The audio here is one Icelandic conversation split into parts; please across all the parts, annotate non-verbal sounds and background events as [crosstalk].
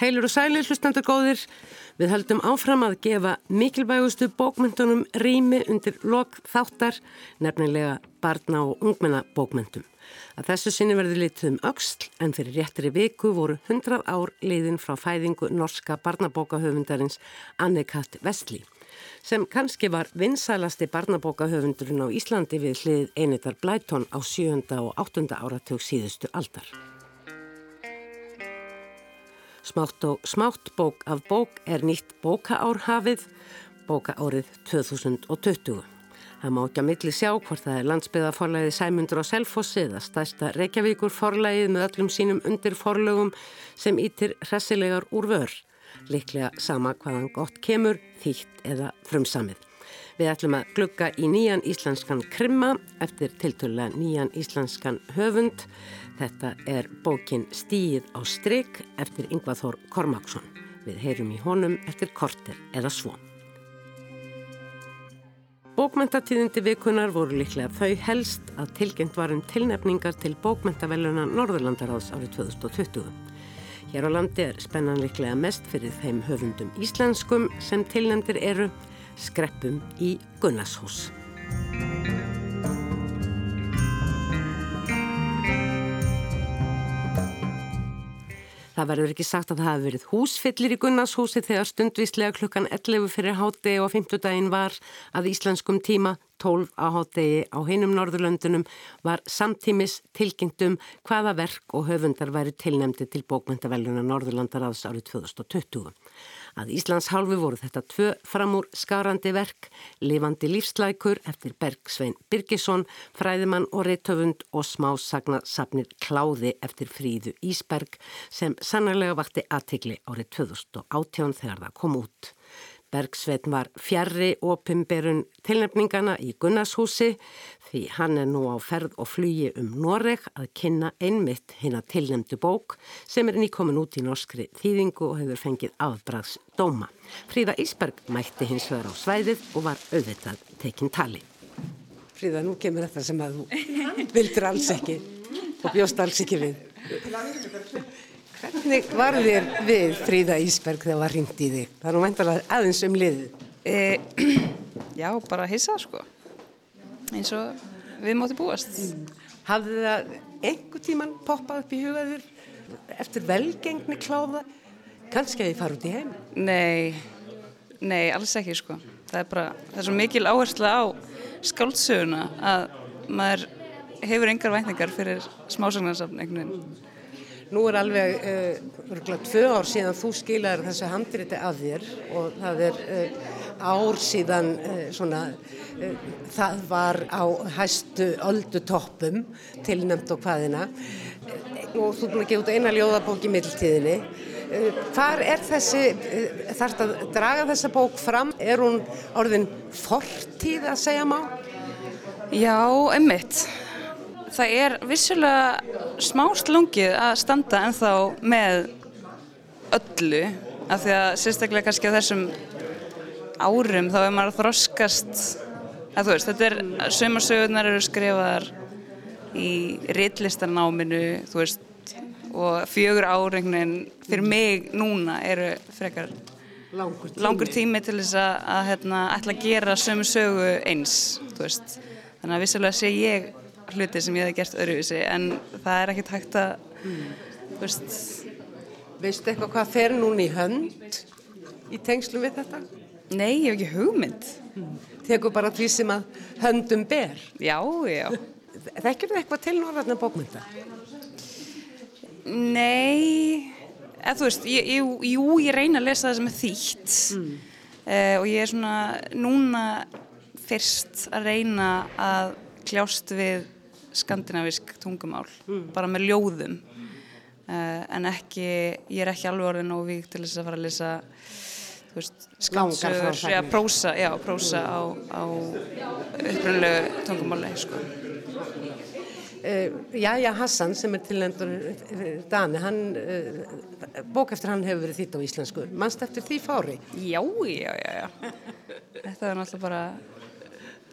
Heilur og sælir hlustandur góðir, við höldum áfram að gefa mikilvægustu bókmyndunum rými undir lok þáttar, nefnilega barna og ungmenna bókmyndum. Að þessu sinni verði litið um auksl en fyrir réttri viku voru 100 ár liðin frá fæðingu norska barnabókahöfundarins Anne-Kat Vestli sem kannski var vinsælasti barnabókahöfundurinn á Íslandi við hlið Einitar Blæton á 7. og 8. áratug síðustu aldar. Smátt og smátt bók af bók er nýtt bókaárhafið, bókaárið 2020. Það má ekki að milli sjá hvort það er landsbyðaforlæði Sæmundur á Selfossi eða stæsta Reykjavíkur forlæðið með öllum sínum undir forlögum sem ítir hressilegar úr vör. Liklega sama hvaðan gott kemur, þýtt eða frumsamið. Við ætlum að glugga í nýjan íslenskan krimma eftir tiltöla nýjan íslenskan höfund. Þetta er bókin Stíð á stryk eftir Yngvaþór Kormáksson. Við heyrum í honum eftir korter eða svo. Bókmentatíðindi vikunar voru líklega þau helst að tilgengt varum tilnefningar til bókmentaveluna Norðurlandaráðs árið 2020. Hér á landi er spennan líklega mest fyrir þeim höfundum íslenskum sem tilnefndir eru skreppum í Gunnarshús. Það verður ekki sagt að það hafi verið húsfyllir í Gunnarshúsi þegar stundvíslega klukkan 11 fyrir háti og 50 daginn var að íslenskum tíma 12 á hátegi á hinum Norðurlöndunum var samtímis tilkynntum hvaða verk og höfundar væri tilnemdi til bókmyndaveljuna Norðurlandaraðs árið 2020. Að Íslands hálfu voru þetta tvö framúr skarandi verk, lifandi lífslækur eftir Bergsvein Birgisson, fræðimann og reittöfund og smásagna sapnir Kláði eftir Fríðu Ísberg sem sannarlega vakti aðtikli árið 2018 þegar það kom út. Bergsveitn var fjarrri opimberun tilnefningana í Gunnarshúsi því hann er nú á ferð og flugi um Noreg að kynna einmitt hinn að tilnefndu bók sem er nýkomin út í norskri þýðingu og hefur fengið afbraðs dóma. Fríða Ísberg mætti hins vegar á svæðið og var auðvitað tekinn tali. Fríða, nú kemur þetta sem að þú vildur alls ekki og bjóst alls ekki við. Hvernig var þér við Fríða Ísberg þegar það var ringt í þig? Það er nú mæntalega aðeins um liðið. E, [clears throat] já, bara hissa sko. Eins og við móti búast. Mm. Hafði það einhver tíman poppað upp í hugaður eftir velgengni kláða? Kanski að þið fara út í heim? Nei, nei, alls ekki sko. Það er bara, það er svo mikil áhersla á skáldsöguna að maður hefur engar væntningar fyrir smásagnarsamn einhvern veginn. Nú er alveg uh, tvö ár síðan þú skilaður þessu handriti af þér og það er uh, ár síðan uh, svona, það var á hæstu öldutoppum tilnæmt og hvaðina og þú er búin að gefa út eina ljóðabók í middeltíðinni. Hvar er þessi, þarf að draga þessa bók fram? Er hún orðin fortíð að segja má? Já, emmitt það er vissulega smá slungið að standa ennþá með öllu af því að sérstaklega kannski á þessum árum þá er maður að þroskast. Að þú veist, þetta er sömarsögurnar eru skrifaðar í rittlistarnáminu þú veist, og fjögur áregnin fyrir mig núna eru frekar langur tími, langur tími til þess að, að hérna, ætla að gera sömu sögu eins, þú veist. Þannig að vissulega sé ég hluti sem ég hef gert öruvísi en það er ekkert hægt að mm. veist Veistu eitthvað hvað fer núna í hönd í tengslu við þetta? Nei, ég hef ekki hugmynd mm. Tekur bara því sem að höndum ber Já, já Þekkir þið eitthvað til norðarna bókmynda? Nei eða þú veist, ég, ég, jú, ég reyna að lesa það sem er þýtt mm. uh, og ég er svona núna fyrst að reyna að kljást við skandinavisk tungumál mm. bara með ljóðum uh, en ekki, ég er ekki alveg orðin og vík til þess að fara að lesa skannsögur já, prósa, já, prósa á, á uppröndlegu tungumáli sko Uh, Jæja Hassan sem er tilnendur uh, Dani, hann uh, bók eftir hann hefur verið þýtt á íslensku mannst eftir því fári? Já, já, já, já. þetta er náttúrulega bara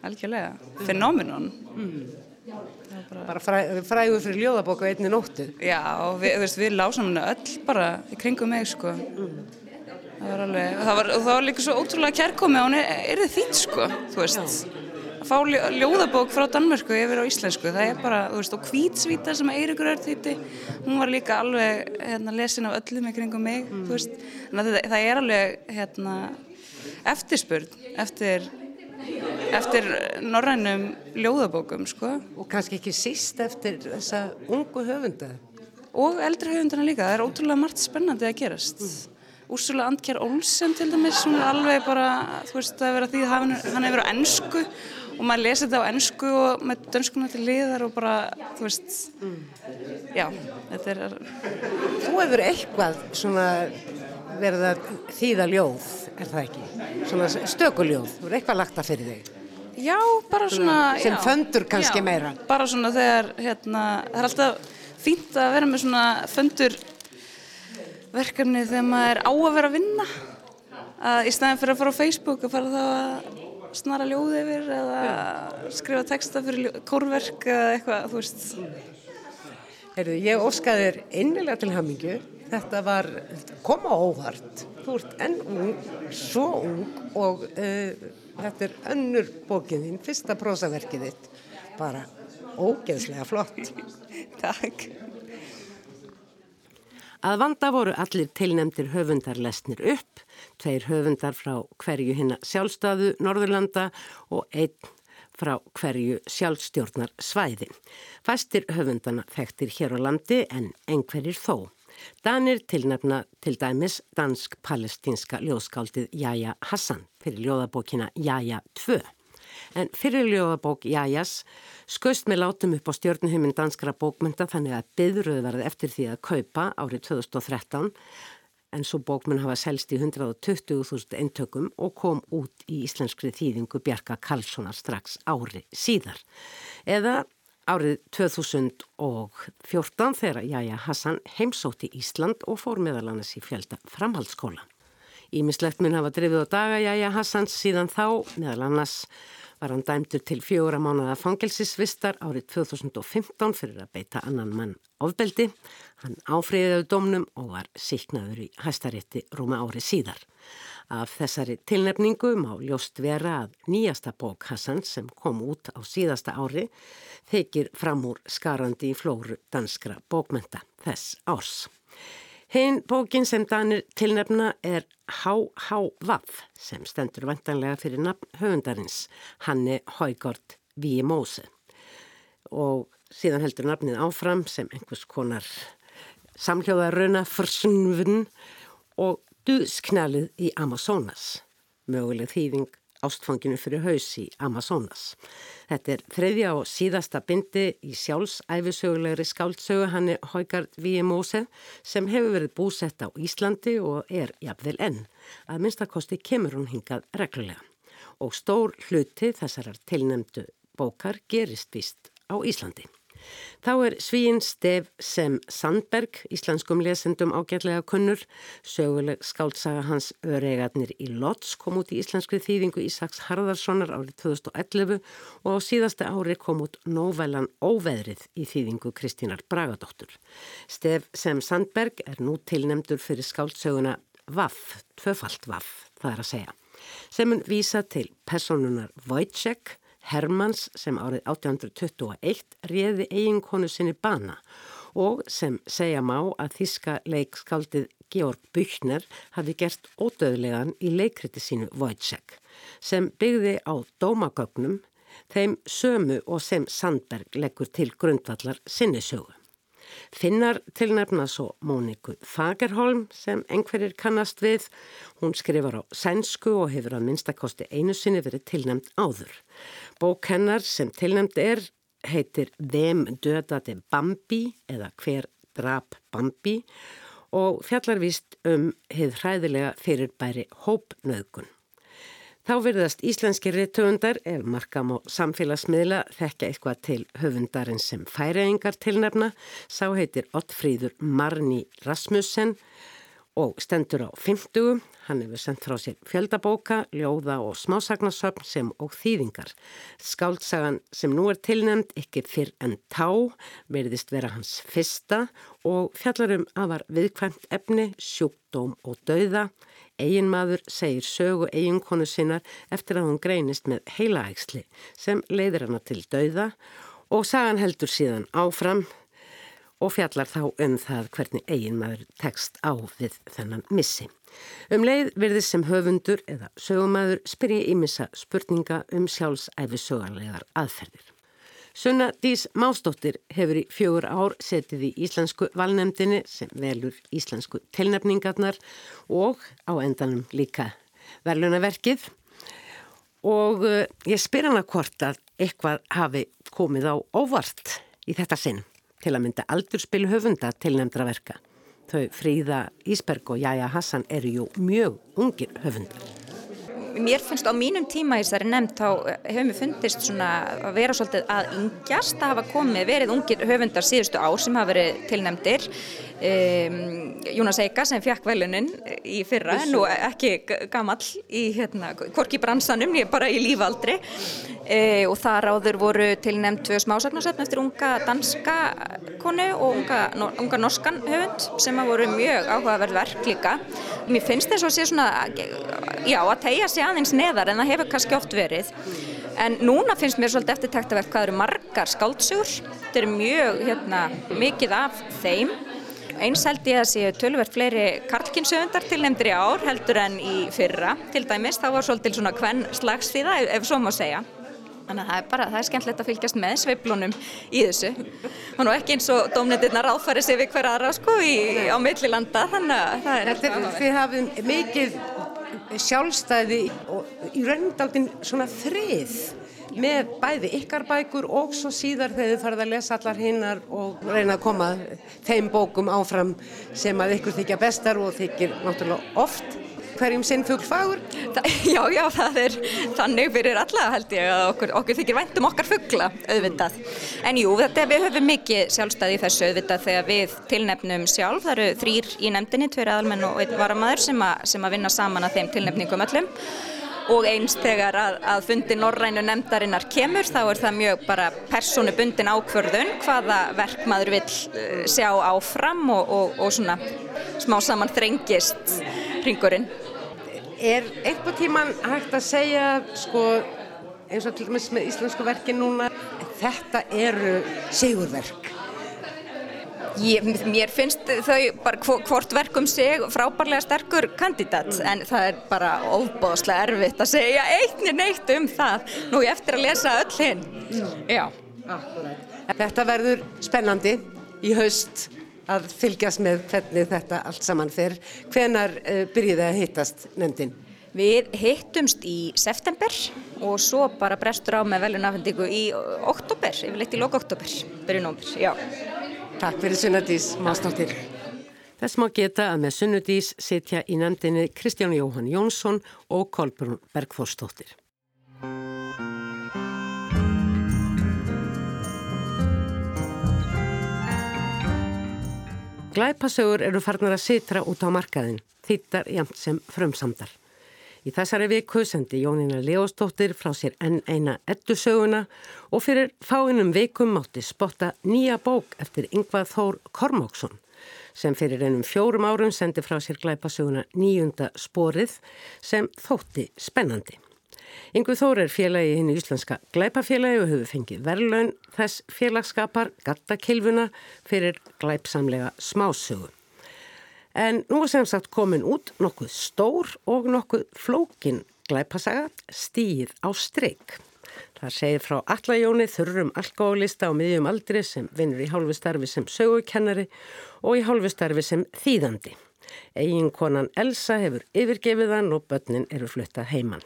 algjörlega, fenómenon mm. Bara, bara fræ, frægur fyrir ljóðabóku einni nóttu. Já, og við, veist, við lásum henni öll bara í kringum mig, sko. Mm. Það var alveg, það var, það var líka svo ótrúlega kærkomi og hún er, er þið þýtt, sko, þú veist. Já. Að fá ljóðabók frá Danmörku yfir á íslensku, það er bara, þú veist, og kvítsvíta sem Eirikur er þýtti, hún var líka alveg, hérna, lesin af öllum í kringum mig, mm. þú veist. Það, það er alveg, hérna, eftirspurn eftir eftir norrænum ljóðabókum sko. og kannski ekki síst eftir þessa ungu höfunda og eldri höfundana líka, það er ótrúlega margt spennandi að gerast mm. Úrsula Andkjær Olsen til dæmis, hún er alveg bara þú veist að vera því að hann, hefur á ennsku og maður lesi þetta á ennsku og með dönskuna til liðar og bara þú veist mm. já, þetta er Þú hefur eitthvað svona verið að þýða ljóð er það ekki? Svona stökuljóð, þú er eitthvað lagt að fyrir þig. Já, bara svona, sem já, föndur kannski já, meira. bara svona þegar hérna, það er alltaf fínt að vera með svona föndur verkefni þegar maður er á að vera að vinna. Að í staðin fyrir að fara á Facebook að fara þá að snara ljóði yfir eða skrifa texta fyrir kórverk eða eitthvað, þú veist. Heyrðu, ég óskaði þér innilega til hamingu þetta var, koma óvart þú ert enn ung, svo ung og uh, þetta er önnur bókiðinn, fyrsta prósaverkið þitt bara ógeðslega flott [laughs] Takk Að vanda voru allir tilnemdir höfundar lesnir upp, tveir höfundar frá hverju hinna sjálfstöðu Norðurlanda og einn frá hverju sjálfstjórnar svæði. Fæstir höfundana þekktir hér á landi en einhverjir þó. Danir tilnefna til dæmis dansk-palestinska ljóðskáldið Jaja Hassan fyrir ljóðabókina Jaja 2 en fyrirljóðabók Jajas skauðst með látum upp á stjórnuheimin danskra bókmynda þannig að byðröðu verði eftir því að kaupa árið 2013 en svo bókmynd hafa selst í 120.000 eintökum og kom út í íslenskri þýðingu Bjarka Karlssonar strax ári síðar. Eða árið 2014 þegar Jaja Hassan heimsótti Ísland og fór meðal annars í fjölda framhaldsskóla. Ímislegt mun hafa drifið á daga Jaja Hassans síðan þá meðal annars var hann dæmdur til fjóra mánuða fangelsisvistar árið 2015 fyrir að beita annan mann ofbeldi. Hann áfriðiði dómnum og var síknaður í hæstarétti rúma ári síðar. Af þessari tilnefningu má ljóst vera að nýjasta bók Hassan sem kom út á síðasta ári þykir fram úr skarandi í flóru danskra bókmenta þess árs. Hinn bókin sem Danir tilnefna er H.H.V.A.F. sem stendur vantanlega fyrir nafn höfundarins, Hanni Haugard Vímóse. Og síðan heldur nafnið áfram sem einhvers konar samhljóðaruna forsnvun og duðsknælið í Amazonas, möguleg þýðing ástfanginu fyrir haus í Amazonas. Þetta er þriðja og síðasta bindi í sjálfsæfisögulegri skáldsögu hann er Haugard V.M.O.S. sem hefur verið búsett á Íslandi og er jafnvel enn. Að minnstakosti kemur hún hingað reglulega og stór hluti þessarar tilnemdu bókar gerist vist á Íslandi. Þá er svíinn stef sem Sandberg, íslenskum lesendum ágætlega kunnur, söguleg skáltsaga hans öregarnir í Lotts kom út í íslenskri þýðingu Ísaks Harðarssonar árið 2011 og á síðasta ári kom út nóvelan Óveðrið í þýðingu Kristínar Bragadóttur. Stef sem Sandberg er nú tilnemdur fyrir skáltsöguna Vaff, tvöfalt Vaff, það er að segja, sem hún vísa til personunar Wojciech, Hermanns sem árið 1821 réði eiginkonu sinni bana og sem segja má að þíska leikskaldið Georg Büchner hafi gert ódöðlegan í leikriti sínu Wojciech sem byggði á dómagögnum þeim sömu og sem Sandberg leggur til grundvallar sinnisögu. Finnar tilnefna svo Móniku Fagerholm sem einhverjir kannast við. Hún skrifar á sænsku og hefur að minnstakosti einu sinni verið tilnefnd áður. Bók hennar sem tilnefnd er heitir Vem dödati Bambi eða Hver drap Bambi og fjallar vist um heið hræðilega fyrirbæri hópnöðgun. Þá verðast íslenski réttöfundar, ef markam á samfélagsmiðla, þekka eitthvað til höfundarinn sem færiðingar tilnefna. Sá heitir Ottfríður Marni Rasmussen og stendur á 50. Hann hefur sendt frá sér fjöldabóka, ljóða og smásagnasöfn sem og þýðingar. Skáltsagan sem nú er tilnæmt, ekki fyrr en tá, verðist vera hans fyrsta og fjallarum afar viðkvæmt efni, sjúkdóm og dauða. Eginmaður segir sögu eiginkonu sinnar eftir að hún greinist með heilaægsli sem leiðir hana til dauða og sagan heldur síðan áfram og fjallar þá um það hvernig eiginmaður tekst á við þennan missi. Um leið verðið sem höfundur eða sögumæður spyrji ímissa spurninga um sjálfsæfi sögarlegar aðferðir. Sunna Dís Mástóttir hefur í fjögur ár setið í Íslensku valnemdini sem velur íslensku tilnefningarnar og á endanum líka verlunaverkið og eh, ég spyr hana hvort að eitthvað hafi komið á óvart í þetta sinn til að mynda aldurspil höfunda til nefndra verka. Þau Fríða Ísberg og Jæja Hassan eru jú mjög ungir höfundar. Mér finnst á mínum tíma í þessari nefnd þá hefur mér fundist svona að vera svolítið að yngjast að hafa komið verið ungir höfundar síðustu ár sem hafa verið tilnefndir Um, Jónas Eika sem fjakk velunin í fyrra nú ekki gamall í hérna, korki er bara í lífaldri e, og þar áður voru tilnæmt tvö smásagnarsöfn eftir unga danska konu og unga, unga norskan höfund sem að voru mjög áhugaverð verk líka. Mér finnst þess að sé svona, já að tegja sig aðeins neðar en það hefur kannski oft verið. En núna finnst mér svolítið eftirtækt að verka hvað eru margar skáldsjúr, þetta eru mjög hérna, mikið af þeim Eins held ég að séu tölverð fleiri karlkinsöfundar tilnefndir í ár heldur en í fyrra til dæmis. Það var svolítil svona hvern slags því það ef svo má segja. Þannig að það er bara, það er skemmtilegt að fylgjast með sveiblunum í þessu. Og nú ekki eins og domnendirna ráðfæri sig við hver aðra sko í, á millilanda, þannig að það er Þetta er, þið hafið mikið sjálfstæði og í raunindaldin svona þrið með bæði ykkar bækur og svo síðar þegar þið farið að lesa allar hinnar og reyna að koma þeim bókum áfram sem að ykkur þykja bestar og þykir náttúrulega oft hverjum sinn fuggfagur? [laughs] Já, já, það er þannig fyrir alla held ég að okkur, okkur þykir væntum okkar fuggla auðvitað. En jú, þetta við höfum mikið sjálfstæði í þessu auðvitað þegar við tilnefnum sjálf. Það eru þrýr í nefndinni, tveir aðalmenn og einn varamæður sem, sem að vinna saman að þeim tilnefningum öllum og eins þegar að, að fundi Norrænu nefndarinnar kemur þá er það mjög bara personubundin ákvörðun hvaða verk maður vil uh, sjá áfram og, og, og svona smá saman þrengist ringurinn. Er einhver tíman hægt að segja sko eins og til dæmis með íslensku verki núna þetta eru sigurverk Ég, mér finnst þau bara hvort verkum sig frábærlega sterkur kandidat mm. en það er bara ofbóðslega erfitt að segja einni neitt um það nú ég eftir að lesa öll hinn mm. Já Þetta verður spennandi í haust að fylgjast með hvernig þetta allt saman fer. Hvenar uh, byrjiði að hittast nefndin? Við hittumst í september og svo bara brestur á með velunafendingu í oktober, yfirleitt í lok oktober, byrjun ómur, já. Takk fyrir Sunnudís Mástóttir. Þess má geta að með Sunnudís sitja í nefndinni Kristján Jóhann Jónsson og Kolbrún Bergþórstóttir. Glæpasögur eru farnar að sitra út á markaðin, þýttar jæmt sem frumsamdar. Í þessari viku sendi Jónína Leostóttir frá sér enn eina eddusöguna og fyrir fáinum vikum mátti spotta nýja bók eftir Yngvað Þór Kormáksson sem fyrir ennum fjórum árum sendi frá sér glæpasöguna nýjunda sporið sem þótti spennandi. Yngvið Þór er félagi hinn í Íslandska glæpafélagi og hefur fengið verðlaun þess félagskapar Gattakilfuna fyrir glæpsamlega smásögu. En nú er sem sagt komin út nokkuð stór og nokkuð flókin glæpasaga stýð á streik. Það segir frá allajóni þurrum alkoholista á miðjum aldri sem vinnur í hálfustarfi sem sögukennari og í hálfustarfi sem þýðandi. Egin konan Elsa hefur yfirgefið hann og börnin eru fluttað heimann.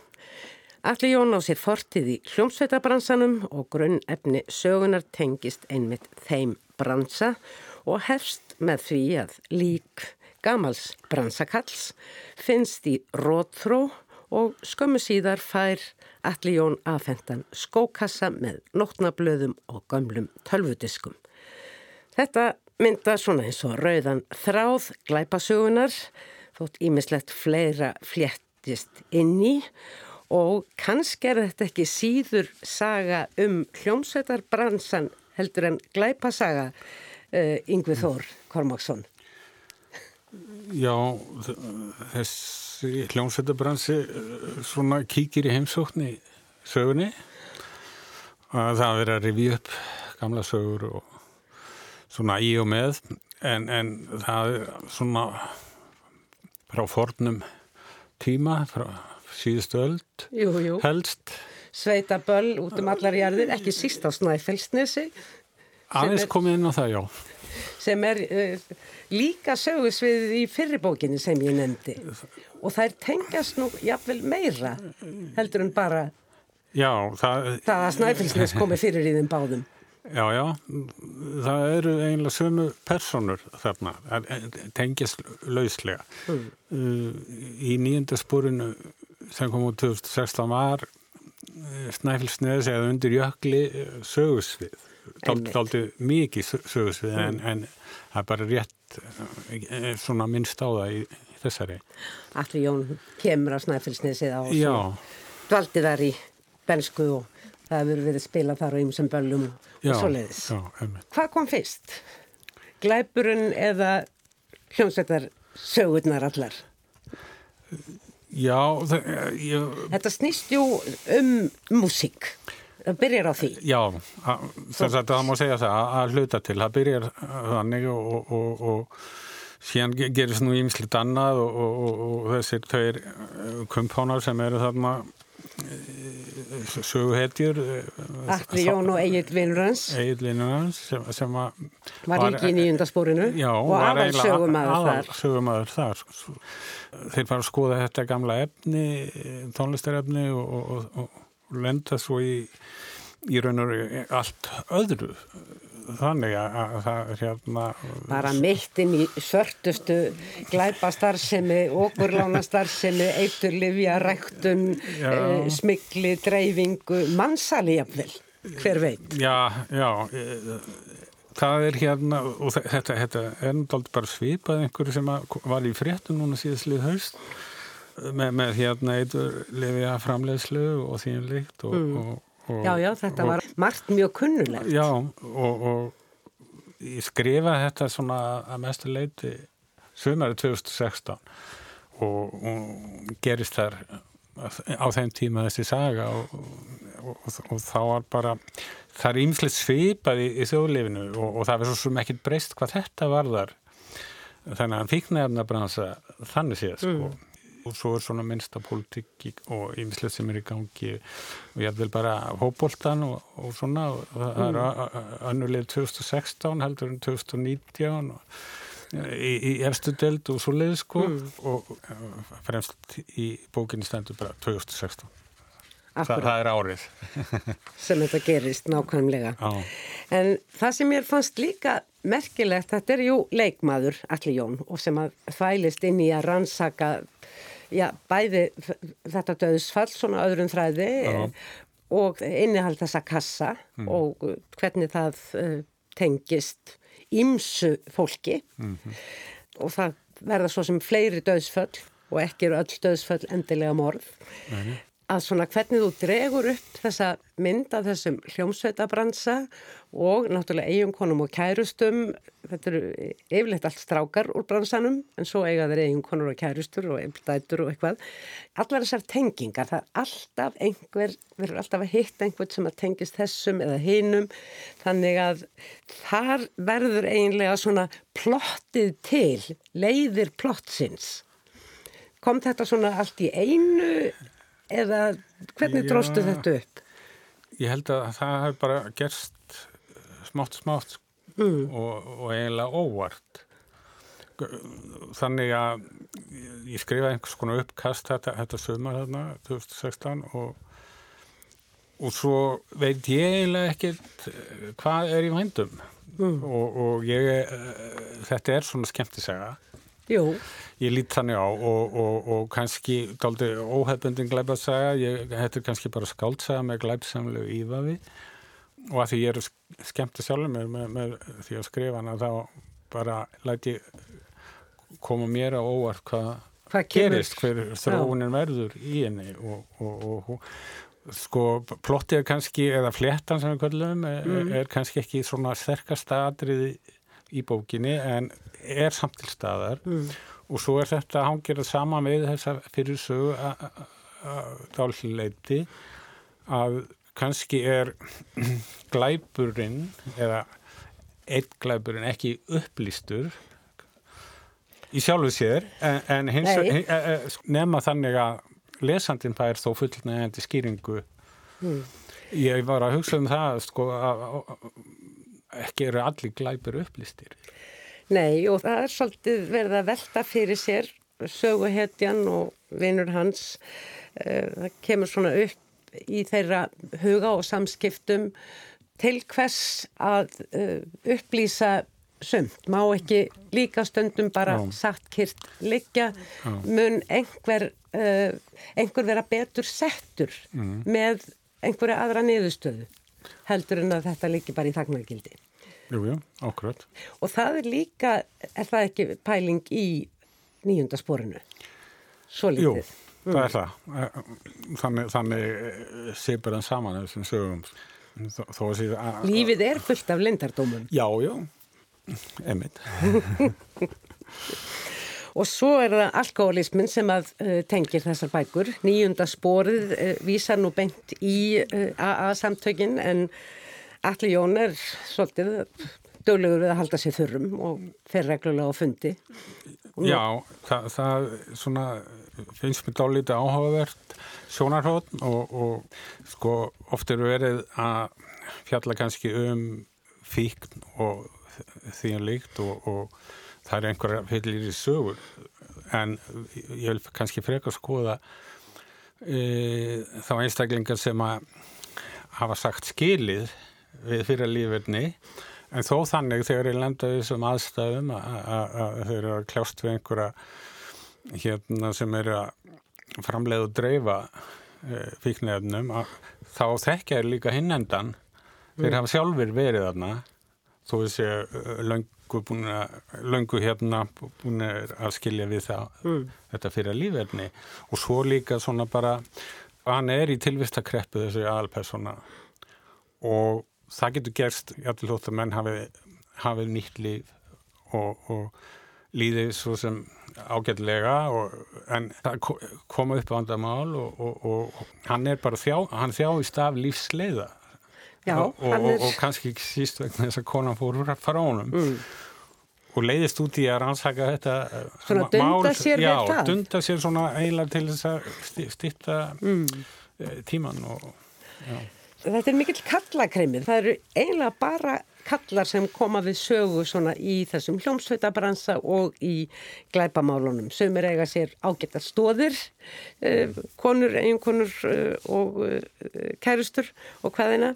Alli Jón á sér fortið í hljómsveitabransanum og grunn efni sögunar tengist einmitt þeim bransa og hefst með því að lík gamals bransakalls finnst í rótþró og skömmu síðar fær Alli Jón aðfendan skókassa með nótnablöðum og gömlum tölvudiskum. Þetta mynda svona eins og rauðan þráð glæpasögunar þótt ímislegt fleira fléttist inn í og kannski er þetta ekki síður saga um hljómsveitarbransan heldur en glæpasaga uh, Yngvi Þór Kormáksson. Já, þessi hljómsveitabransi uh, svona kíkir í heimsóknni sögunni að það verið að rivja upp gamla sögur og svona í og með en, en það er svona frá fornum tíma, frá síðustu öld jú, jú. helst. Sveita böll út um allar jarðir, ekki síst á Snæfellsnesi. Aðeins komið inn á það, já. Sem er uh, líka sögusviðið í fyrribókinni sem ég nefndi. Og það er tengast nú jafnvel meira heldur en bara já, það, það að Snæfellsnes komi fyrir í þeim báðum. Já, já, það eru eiginlega sömu personur þarna, tengjast lauslega. Mm. Í nýjöndasporinu sem kom úr 2016 var Snæfellsnes eða undir jökli sögusvið, daldi mikið sögusvið mm. en, en það er bara rétt svona minnst á það í, þessari. Allir Jón kemur á Snæfellsnesið á dvaldi þar í bensku og það hefur verið spilað þar á ymsum böllum og svo leiðis. Hvað kom fyrst? Glæpurinn eða hljómsveitar sögurnar allar? Já, það, ég... Þetta snýst jú um músík. Það byrjar á því. Já, þess að það má segja það að hluta til. Það byrjar þannig og, og, og síðan gerist nú ímslitt annað og, og þessir tveir kumpánar sem eru þarna söguhetjur Allir Jón og Egil Vinnurans Egil Vinnurans sem, sem var, var ekki í nýjundasporinu og aðal sögumæður þar sögumæður þar þeir fara að skoða þetta gamla efni tónlistarefni og, og, og, og lenda svo í í raun og allt öðru. Þannig að það hérna bara mittin í svörtustu glæpastarfsemi okurlánastarfsemi, eiturlifja ræktun, uh, smikli dreifingu, mannsali jafnvel, hver veit? Já, já það er hérna og þetta, þetta er náttúrulega bara svipað einhverju sem var í fréttum núna síðastlið haust með, með hérna eiturlifja framleiðslu og þínlíkt og, mm. og Og, já, já, þetta og, var margt mjög kunnulegt. Já, og, og ég skrifa þetta svona að mestu leiti sömari 2016 og gerist þar á þeim tíma þessi saga og þá var bara það er ýmslegt svipað í, í þjóðlefinu og það verður svo mikið breyst hvað þetta varðar þannig að hann fikk nefna bransa þannig séð sko mm og svo er svona minnsta politík og ýmislegt sem er í gangi og ég vil bara hópoltan og, og svona og það mm. er annulegu 2016 heldur en 2019 og í, í efstu delt og svo leiði sko mm. og fremst í bókinni stendur bara 2016 Þa, það er árið [laughs] sem þetta gerist nákvæmlega Á. en það sem ég fannst líka merkilegt, þetta er jú leikmaður allir Jón og sem að þvælist inn í að rannsaka já, bæði þetta döðsfall svona öðrum þræði já. og innihald þessa kassa mm. og hvernig það uh, tengist ímsu fólki mm -hmm. og það verða svo sem fleiri döðsföll og ekki eru öll döðsföll endilega morð Nei að svona hvernig þú dregur upp þessa mynd af þessum hljómsveitabransa og náttúrulega eiginkonum og kærustum, þetta eru yfirleitt allt strákar úr bransanum en svo eiga þeir eiginkonur og kærustur og einbildætur og eitthvað. Allar þessar tengingar, það er alltaf einhver, verður alltaf að hitta einhvern sem að tengist þessum eða hinum, þannig að þar verður eiginlega svona plottið til, leiðir plottsins. Kom þetta svona allt í einu eða hvernig dróstu þetta upp? Ég held að það hef bara gerst smátt smátt mm. og, og eiginlega óvart þannig að ég skrifaði einhvers konar uppkast þetta, þetta sömur þarna 2016 og og svo veit ég eiginlega ekkert hvað er í vændum mm. og, og ég þetta er svona skemmtisaga Jú. Ég lít þannig á og, og, og kannski daldi óhefbundin glæpatsaga, þetta er kannski bara skáldsaga með glæpsamlu íðaði og að því ég er skemmt að sjálfur mér með, með því að skrifa hana þá bara læti koma mér á óvart hvað kemur gerist, hver þróunin verður í henni. Og, og, sko plottið er kannski, eða fléttan sem við kallum, er, Mm. er kannski ekki svona sterkasta atriði í bókinni en er samt til staðar Mm. og svo er þetta hangirað saman við þessa fyrir sögu dálhleiti að kannski er [clears throat] glæpurinn eða einn glæpurinn ekki upplýstur í sjálfu sér en, en hins, Nei. hin, e, e, nema þannig að lesandinn fær þó fullnægjandi skýringu Mm. ég var að hugsa um það sko að- ekki eru allir glæpur upplýstir. Nei og það er svolítið verið að velta fyrir sér söguhetjan og vinur hans. Uh, það kemur svona upp í þeirra huga og samskiptum til hvers að uh, upplýsa sumt, má ekki líka stundum bara Já. satt kyrt liggja, mun einhver, uh, einhver vera betur settur með einhverja aðra niðurstöðu heldur en að þetta líki bara í þagnargildi. Jú, jú, okkur Og það er líka, er það ekki pæling í nýjunda sporinu? Svo Jú, litið. það er það. Þannig, þannig sipur hann saman þessum sögum. Þó, þó. Lífið er fullt af lindardómum. Já, já, emitt. [laughs] Og svo er það alkoholismin sem að uh, tengir þessar bækur. Nýjunda sporið uh, vísar nú beint í uh, AA-samtökin en Alli Jón er svolítið döglegur við að halda sér þurrum og fer reglulega á fundi. Og Já, það, það svona, finnst mér dálítið áhugavert sjónarhótt og, og sko oft eru verið að fjalla kannski um fíkn og því um líkt og, og það er einhverja fyllir í sögur en ég vil kannski frekar skoða e, þá einstaklingar sem að hafa sagt skilið við fyrir lífverðni en þó þannig þegar ég lenda í þessum aðstæðum að þeir eru að kljást við einhverja hérna sem eru að framleiða og dreifa e, fíknefnum að, þá þekkja er líka hinnendan þeir hafa sjálfur verið þarna þó þessi löngu búin að löngu hérna búin að skilja við það þetta fyrir lífverðni og svo líka svona bara hann er í tilvistakreppu þessi aðalpersona og það getur gerst jafnvel þótt að menn hafi, hafi nýtt líf og, og líðið svo sem ágætlega og, en það ko- koma upp vandamál og, og, og hann er bara þjá, hann þjáist af lífsleiða Já, og, og, er... og kannski ekki síst vegna þess að konan fór frá honum og leiðist út í að rannsaka þetta eh, Svona dunda sér já, dunda sér svona eiginlega til þess að stýtta mm. tíman og Þetta er mikill kallakreimið. Það eru eiginlega bara kallar sem koma við sögu svona í þessum hljómsveitabransa og í glæpamálunum. Sumir eiga sér ágættar stóðir, eh, konur, eiginkonur eh, og eh, kærustur og hvaðina.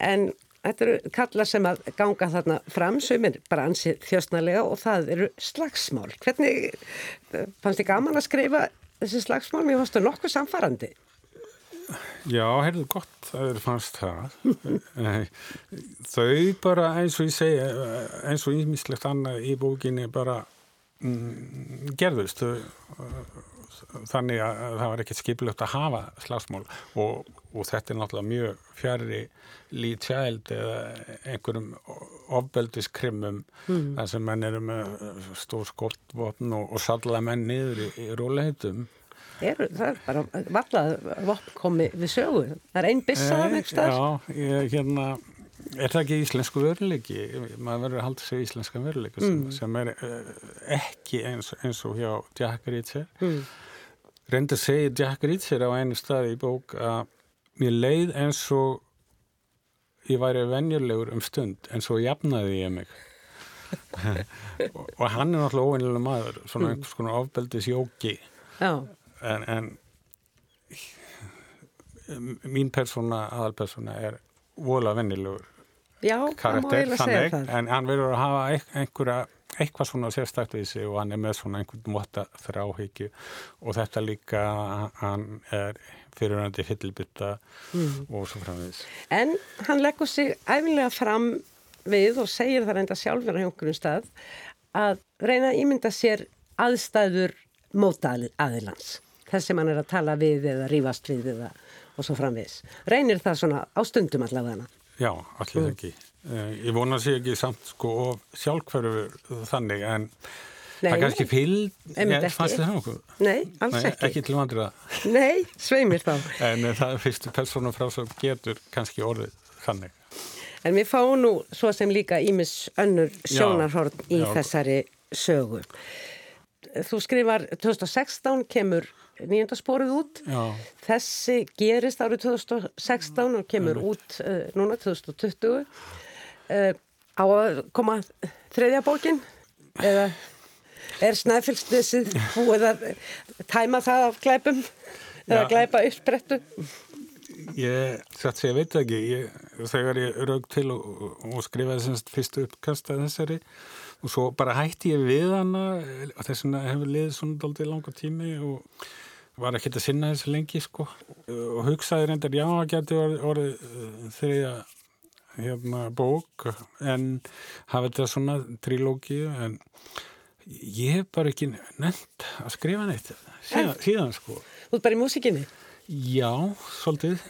En þetta eru kallar sem að ganga þarna fram, sumir bara ansið þjóstnarlega og það eru slagsmál. Hvernig fannst þið gaman að skrifa þessi slagsmál? Mér fannst það nokkuð samfarandi. Já, heyrðu gott, það er fannst það. Eh, Þau bara eins og ég segja, eh, eins og ímislegt annað í bókinni bara mm, gerðust. Eh, Þannig að það var ekkert skipilegt að hafa slagsmál og, og þetta er náttúrulega mjög fjari Child eða einhverjum ofbeldiskrimum mm. þar sem menn eru með stór skoltvopn og, og salla menn niður í, í róleheitum. Er, það er bara vallað vopn komi við sögu. Það er einn byssa af einhver stað. Já, ég, hérna, er það ekki íslensku veruleiki? Maður verður að halda sig í íslenska veruleika sem, sem er uh, ekki eins, eins og hjá Jack Reacher. Mm. Reyndi að segja Jack Reacher á einu staði í bók að mér leið eins og ég væri venjulegur um stund en svo jafnaði ég mig. [laughs] og, og hann er náttúrulega óvinnilega maður, svona einhvers konar ofbeldis jóki Já, en, en mín persóna, aðalpersóna er vola vennilegur karakter þannig, en hann verður að hafa einhverja, eitthvað svona sérstakt við sig og hann er með svona einhvern móta þráhyggju og þetta líka hann er fyrirvændi fyllbytta Mm. og svo framvegis En hann leggur sig æfinlega fram við og segir það reynda sjálfur á einhverjum stað að reyna að ímynda sér aðstæður móta aðilans. Þess sem hann er að tala við eða rífast við eða og svo framvis. Reynir það svona á stundum allavega? Já, allir mm. ekki. Uh, ég vona sér ekki samt sko sjálfhverfu þannig en Nei, það er kannski fylg, ég fannst það nokkuð. Nei, alls Nei, ekki. Ekki til vandrið að. Nei, sveimir þá. [laughs] en uh, það er fyrstu persónu frá sem getur kannski orðið þannig. En við fáum nú svo sem líka ímis önnur sjónarhorn í já. þessari sögu. Þú skrifar 2016 kemur nýjöndasporið út. Já. Þessi gerist árið 2016 og kemur mm. út uh, núna 2020. Uh, á að koma þriðja bókin eða er snæfylgsnesið búið að tæma það af glæpum eða glæpa uppsprettu? Ég sér, ég veit ekki, ég, þegar ég raug til og, og skrifaði semst fyrstu uppkast að þessari og svo bara hætti ég við hana og þess vegna hefur liðið svona doldið langa tími og var ekkert að sinna þessu lengi sko og hugsaði reyndar já að geti orðið orði, uh, þeirra hérna bók en hafa þetta svona trilógi en ég hef bara ekki nefnt að skrifa neitt síðan, síðan sko Þú er bara í músikinni? Já, svolítið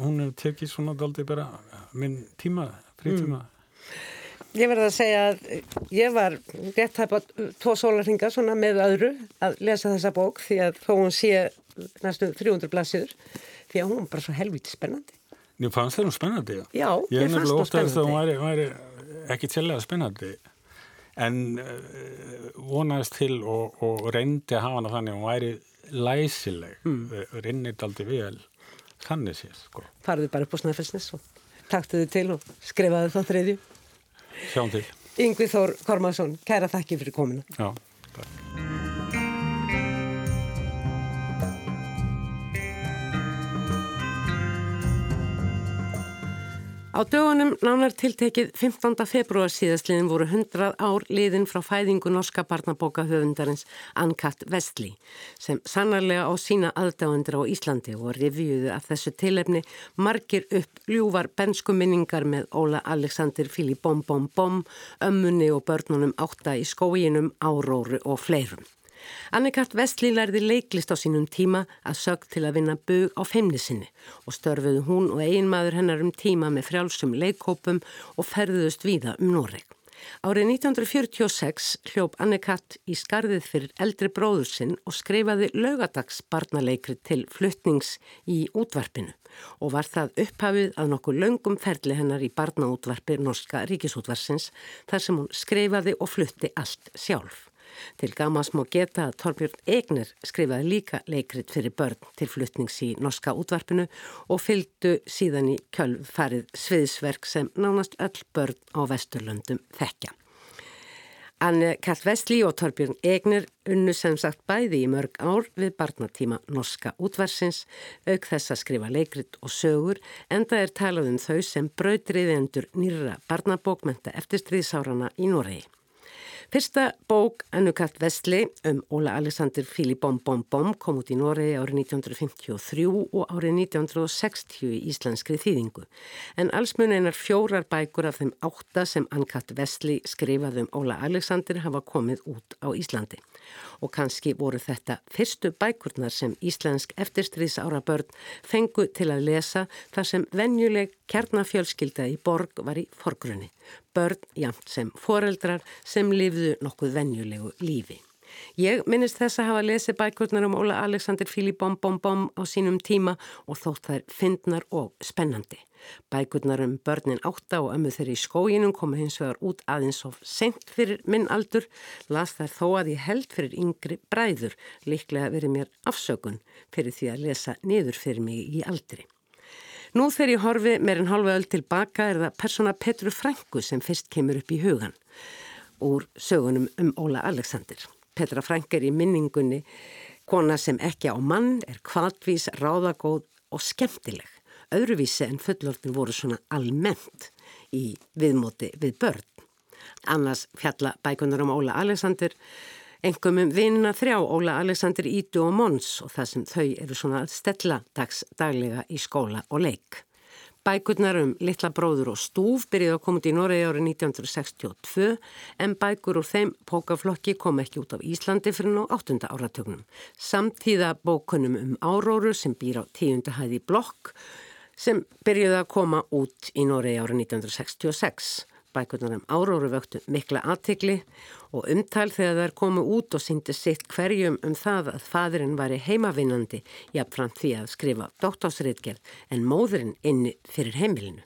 hún hefur tekið svona doldið bara minn tíma, frítíma mm. Ég verði að segja að ég var rétt hægt tvo sólarhinga svona með öðru að lesa þessa bók því að þó hún sé næstu 300 blassiður því að hún er bara svo helvítið spennandi. Ég fannst það nú spennandi, já. Já, ég fannst það spennandi. Það væri, væri ekki tjellega spennandi en uh, vonaðist til og, og reyndi að hafa hana þannig að hún væri læsileg, mm. Eh, rinnit aldrei vel, þannig séð, sko. Farðu bara upp á Snæfellsnes og taktuðu til og skrifaðu þá þriðju. Sjáum til. Yngvi Þór Kormarsson, kæra þakki fyrir kominu. Já, takk. Á dögunum nánar tiltekið 15. februar síðastliðin voru 100 ár liðin frá fæðingu norska barnabóka höfundarins Ann-Kat Vestli sem sannarlega á sína aðdáendur á Íslandi og reviðuðu af þessu tilefni margir upp ljúvar bensku minningar með Óla Alexander Fili Bom Bom Bom, ömmunni og börnunum átta í skóginum, áróru og fleirum. Annikart Vestli lærði leiklist á sínum tíma að sög til að vinna bög á feimnisinni og störfuðu hún og einmaður hennar um tíma með frjálsum leikkópum og ferðuðust víða um Noreg. Árið 1946 hljóp Annikart í skarðið fyrir eldri bróður sinn og skrifaði lögadags barnaleikri til fluttnings í útvarpinu og var það upphafið að nokkuð löngum ferli hennar í barnaútvarpi Norska ríkisútvarsins þar sem hún skrifaði og flutti allt sjálf. Til gamas má geta að Torbjörn Egner skrifaði líka leikrit fyrir börn til fluttnings í norska útvarpinu og fylgdu síðan í kjölfarið sviðsverk sem nánast öll börn á Vesturlöndum þekkja. Anne Karl Vestli og Torbjörn Egner unnu sem sagt bæði í mörg ár við barnatíma norska útvarsins, auk þess að skrifa leikrit og sögur, en það er talað um þau sem brautriðendur nýra barnabókmenta eftir stríðsárana í Noregi. Fyrsta bók Annukart Vestli um Óla Alexander Fili Bom Bom kom út í Noregi árið 1953 og árið 1960 í íslenskri þýðingu. En alls mun einar fjórar bækur af þeim átta sem Annukart Vestli skrifaði um Óla Alexander hafa komið út á Íslandi. Og kannski voru þetta fyrstu bækurnar sem íslensk eftirstríðsára börn fengu til að lesa þar sem venjuleg kernafjölskylda í borg var í forgrunni börn jamt sem foreldrar sem lifðu nokkuð venjulegu lífi. Ég minnist þess að hafa lesið bækurnar um Óla Alexander Fili Bom Bom Bom á sínum tíma og þótt þær fyndnar og spennandi. Bækurnar um börnin átta og ömmu þeirri í skóginum komu hins vegar út aðeins of sent fyrir minn aldur, las þær þó að ég held fyrir yngri bræður, líklega verið mér afsökun fyrir því að lesa niður fyrir mig í aldri. Nú þegar ég horfi meirinn halva öll tilbaka er það persóna Petru Frængu sem fyrst kemur upp í hugan úr sögunum um Óla Alexander. Petra Frænk er í minningunni kona sem ekki á mann, er kvadvís, ráðagóð og skemmtileg. Öðruvísi en fullortin voru svona almennt í viðmóti við börn. Annars fjalla bækunar um Óla Alexander Engum um vinna þrjá Óla Alexander Ídu og Mons og það sem þau eru svona að stella dags daglega í skóla og leik. Bækurnar um Littla bróður og stúf byrjuði að koma út í Noregi árið 1962 en bækur úr þeim pókaflokki kom ekki út á Íslandi fyrir nú 8. áratögnum. Samtíða bókunum um áróru sem býr á tíundahæði blokk sem byrjuði að koma út í Noregi árið 1966. Bækurnar um áróru vöktu mikla aðtikli og umtal þegar þær komu út og syndi sitt hverjum um það að fadurinn væri heimavinnandi jafnframt því að skrifa dóttásriðgerð en móðurinn inni fyrir heimilinu.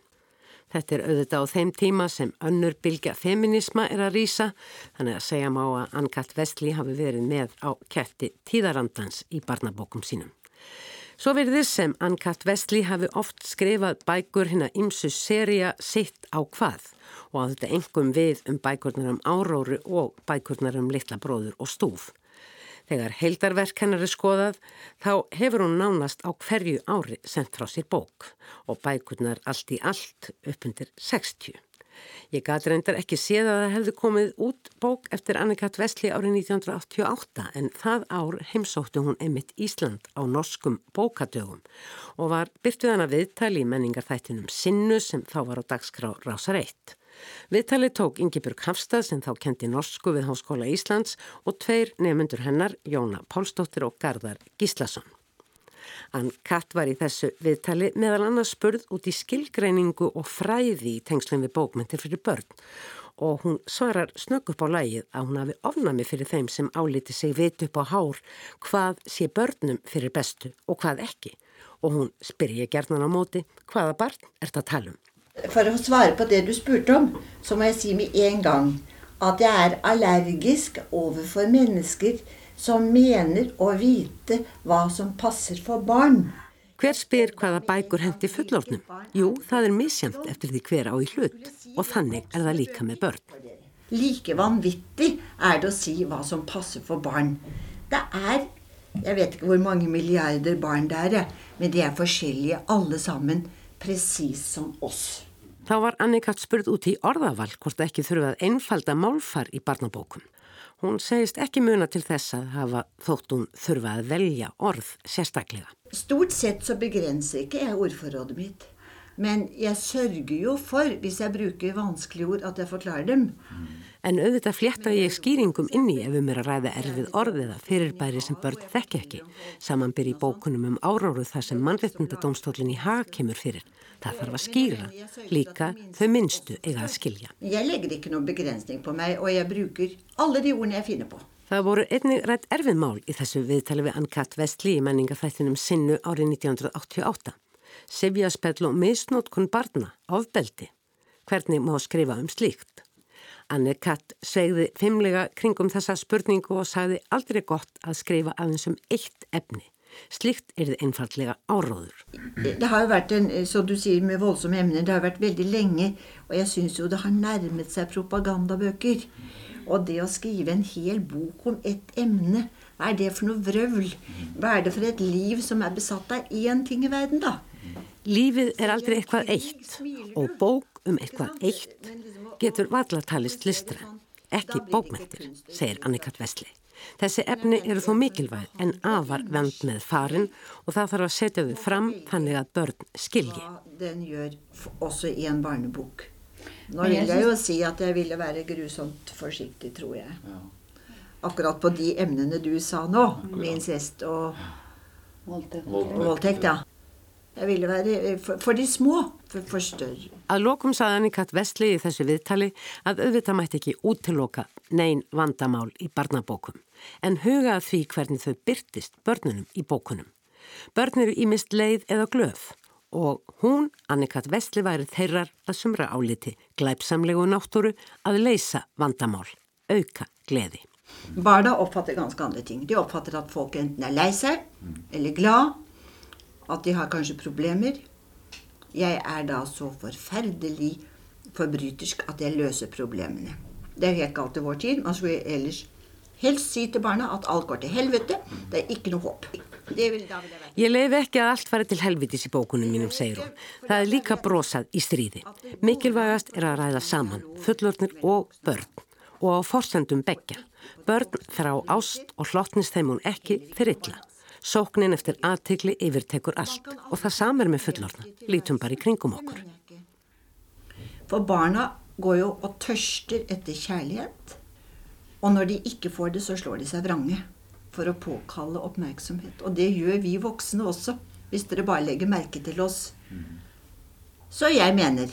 Þetta er auðvitað á þeim tíma sem önnur bylgja feminisma er að rýsa þannig að segja má að Ann-Kat Vestli hafi verið með á ketti tíðarandans í barnabókum sínum. Svo þess sem Ann-Kat Vestli hafi oft skrifað bækur hinn að ymsu seria sitt á hvað og að þetta engum við um bækurnar um áróru og bækurnar um litla bróður og stúf. Þegar heildarverk hennar er skoðað þá hefur hún nánast á hverju ári sendt frá sér bók og bækurnar allt í allt upp undir 60. Ég gæti reyndar ekki séð að það hefði komið út bók eftir Annikat Vesli árið 1988 en það ár heimsóttu hún emitt Ísland á norskum bókadögum og var byrtuð hana viðtali í menningarþættinum Sinnu sem þá var á dagskrá Rásar 1. Viðtali tók Ingebjörg Hafstad sem þá kendi norsku við Háskóla Íslands og tveir nefnundur hennar, Jóna Pálsdóttir og Garðar Gíslason. Ann Katt var í þessu viðtali meðal annars spurð út í skilgreiningu og fræði í tengslinn við bókmyndir fyrir börn og hún svarar snögg upp á lægið að hún hafi ofnami fyrir þeim sem áliti sig vit upp á hár hvað sé börnum fyrir bestu og hvað ekki og hún spyrja gerðnan á móti hvaða barn er þetta að tala um. For å svare på det du spurte om, så må jeg si med en gang at jeg er allergisk overfor mennesker som mener å vite hva som passer for barn. Hver spyr hvaða bækur hendi fullornum? Jú, það er misjæmt eftir því hver á í hlut og þannig er það líka með börn. Like vanvittig er det å si hva som passer for barn. Det er, jeg vet ikke hvor mange milliarder barn det er, men de er forskjellige alle sammen, precis som oss. Þá var Annikat spurð út í orðaval hvort ekki þurfað einfalda málfar í barnabókum. Hún segist ekki muna til þess að hafa þótt hún þurfa að velja orð sérstaklega. Stort sett så begrenser ikke jeg ordforrådet mitt. Men jeg sørger jo for, hvis jeg bruker vanskelige ord, at jeg forklarer dem. En auðvitað flétta ég skýringum inni ef um er að ræða erfið orðiða fyrirbæri sem börn þekk ekki. Samanbyr í bókunum um áráruð þar sem mannrettindadómstólinn í hag kemur fyrir. Það þarf að skýra. Líka þau minnstu eiga að skilja. Jeg legger ikke noen begrensning på meg, og jeg bruker alle de ordene jeg finner på. Það voru einnig rætt erfið mál í þessu viðtali við Ann-Kat Vestli í menningafættinum sinnu árið 1988. Sifja spell og misnótkun barna, ofbeldi. Hvernig má skrifa um slíkt? Anne-Kat segði fimmlega kringum þessa spurningu og sagði aldrei gott að skrifa aðeins um eitt efni. Slikt er det einfallega áróður. Det har jo vært en, så du sier med voldsomme emner, det har vært veldig lenge, og jeg synes jo det har nærmet seg propagandabøker. Og det å skrive en hel bok om ett emne, hva er det for noe vrøvl? Hva er det for et liv som er besatt av én ting i verden da? Lífið er aldrei eitthvað eitt og bók um eitthvað eitt getur varlatalist listra, ekki bókmyndir, segir Annikat Vesli. Þessi efni eru þó mikilvæg en afar vend með farin og það þarf að setja þau fram þannig að börn skilji. Den gjør også i en barnebok. Nå vil jeg jo si at jeg ville være grusomt forsiktig, tror jeg. Akkurat på de emnene du sa nå, med incest og voldtekt, ja. Jeg ville være for, de små, for, for større. Að lokum saði Annikat Vestli í þessu viðtali að auðvitað mætti ekki útiloka neyn vandamál í barnabókum en huga að því hvernig þau byrtist börnunum í bókunum. Börn eru ímist leið eða glöf og hún, Annikat Vestli, væri þeirrar að sumra áliti glæpsamlegu náttúru að leysa vandamál, auka gleði. Barna oppfatter ganske andre ting. De oppfatter at folk enten er lei seg eller glad, at de har kanskje problemer. Jeg er da så forferdelig forbrytersk at jeg løser problemene. Det er jo helt galt i vår tid. Man skulle ellers helst si til barna at alt går til helvete. Det er ikke noe håp. Vil, ég leiði ekki að allt fari til helvitis í bókunum mínum, segir hún. Það er líka brosað í stríði. Mikilvægast er að ræða saman, fullornir og börn og á forsendum begja. Börn þrá ást og hlottnist þeim hún ekki fyrir illa. Sóknin eftir aðtikli yfirtekur allt og það samer með fullorna, lítum bara í kringum okkur. For barna går jo og tørster etter kjærlighet, og når de ikke får det, så slår de seg vrange for å påkalle oppmerksomhet. Og det gjør vi voksne også, hvis dere bare legger merke til oss. Så jeg mener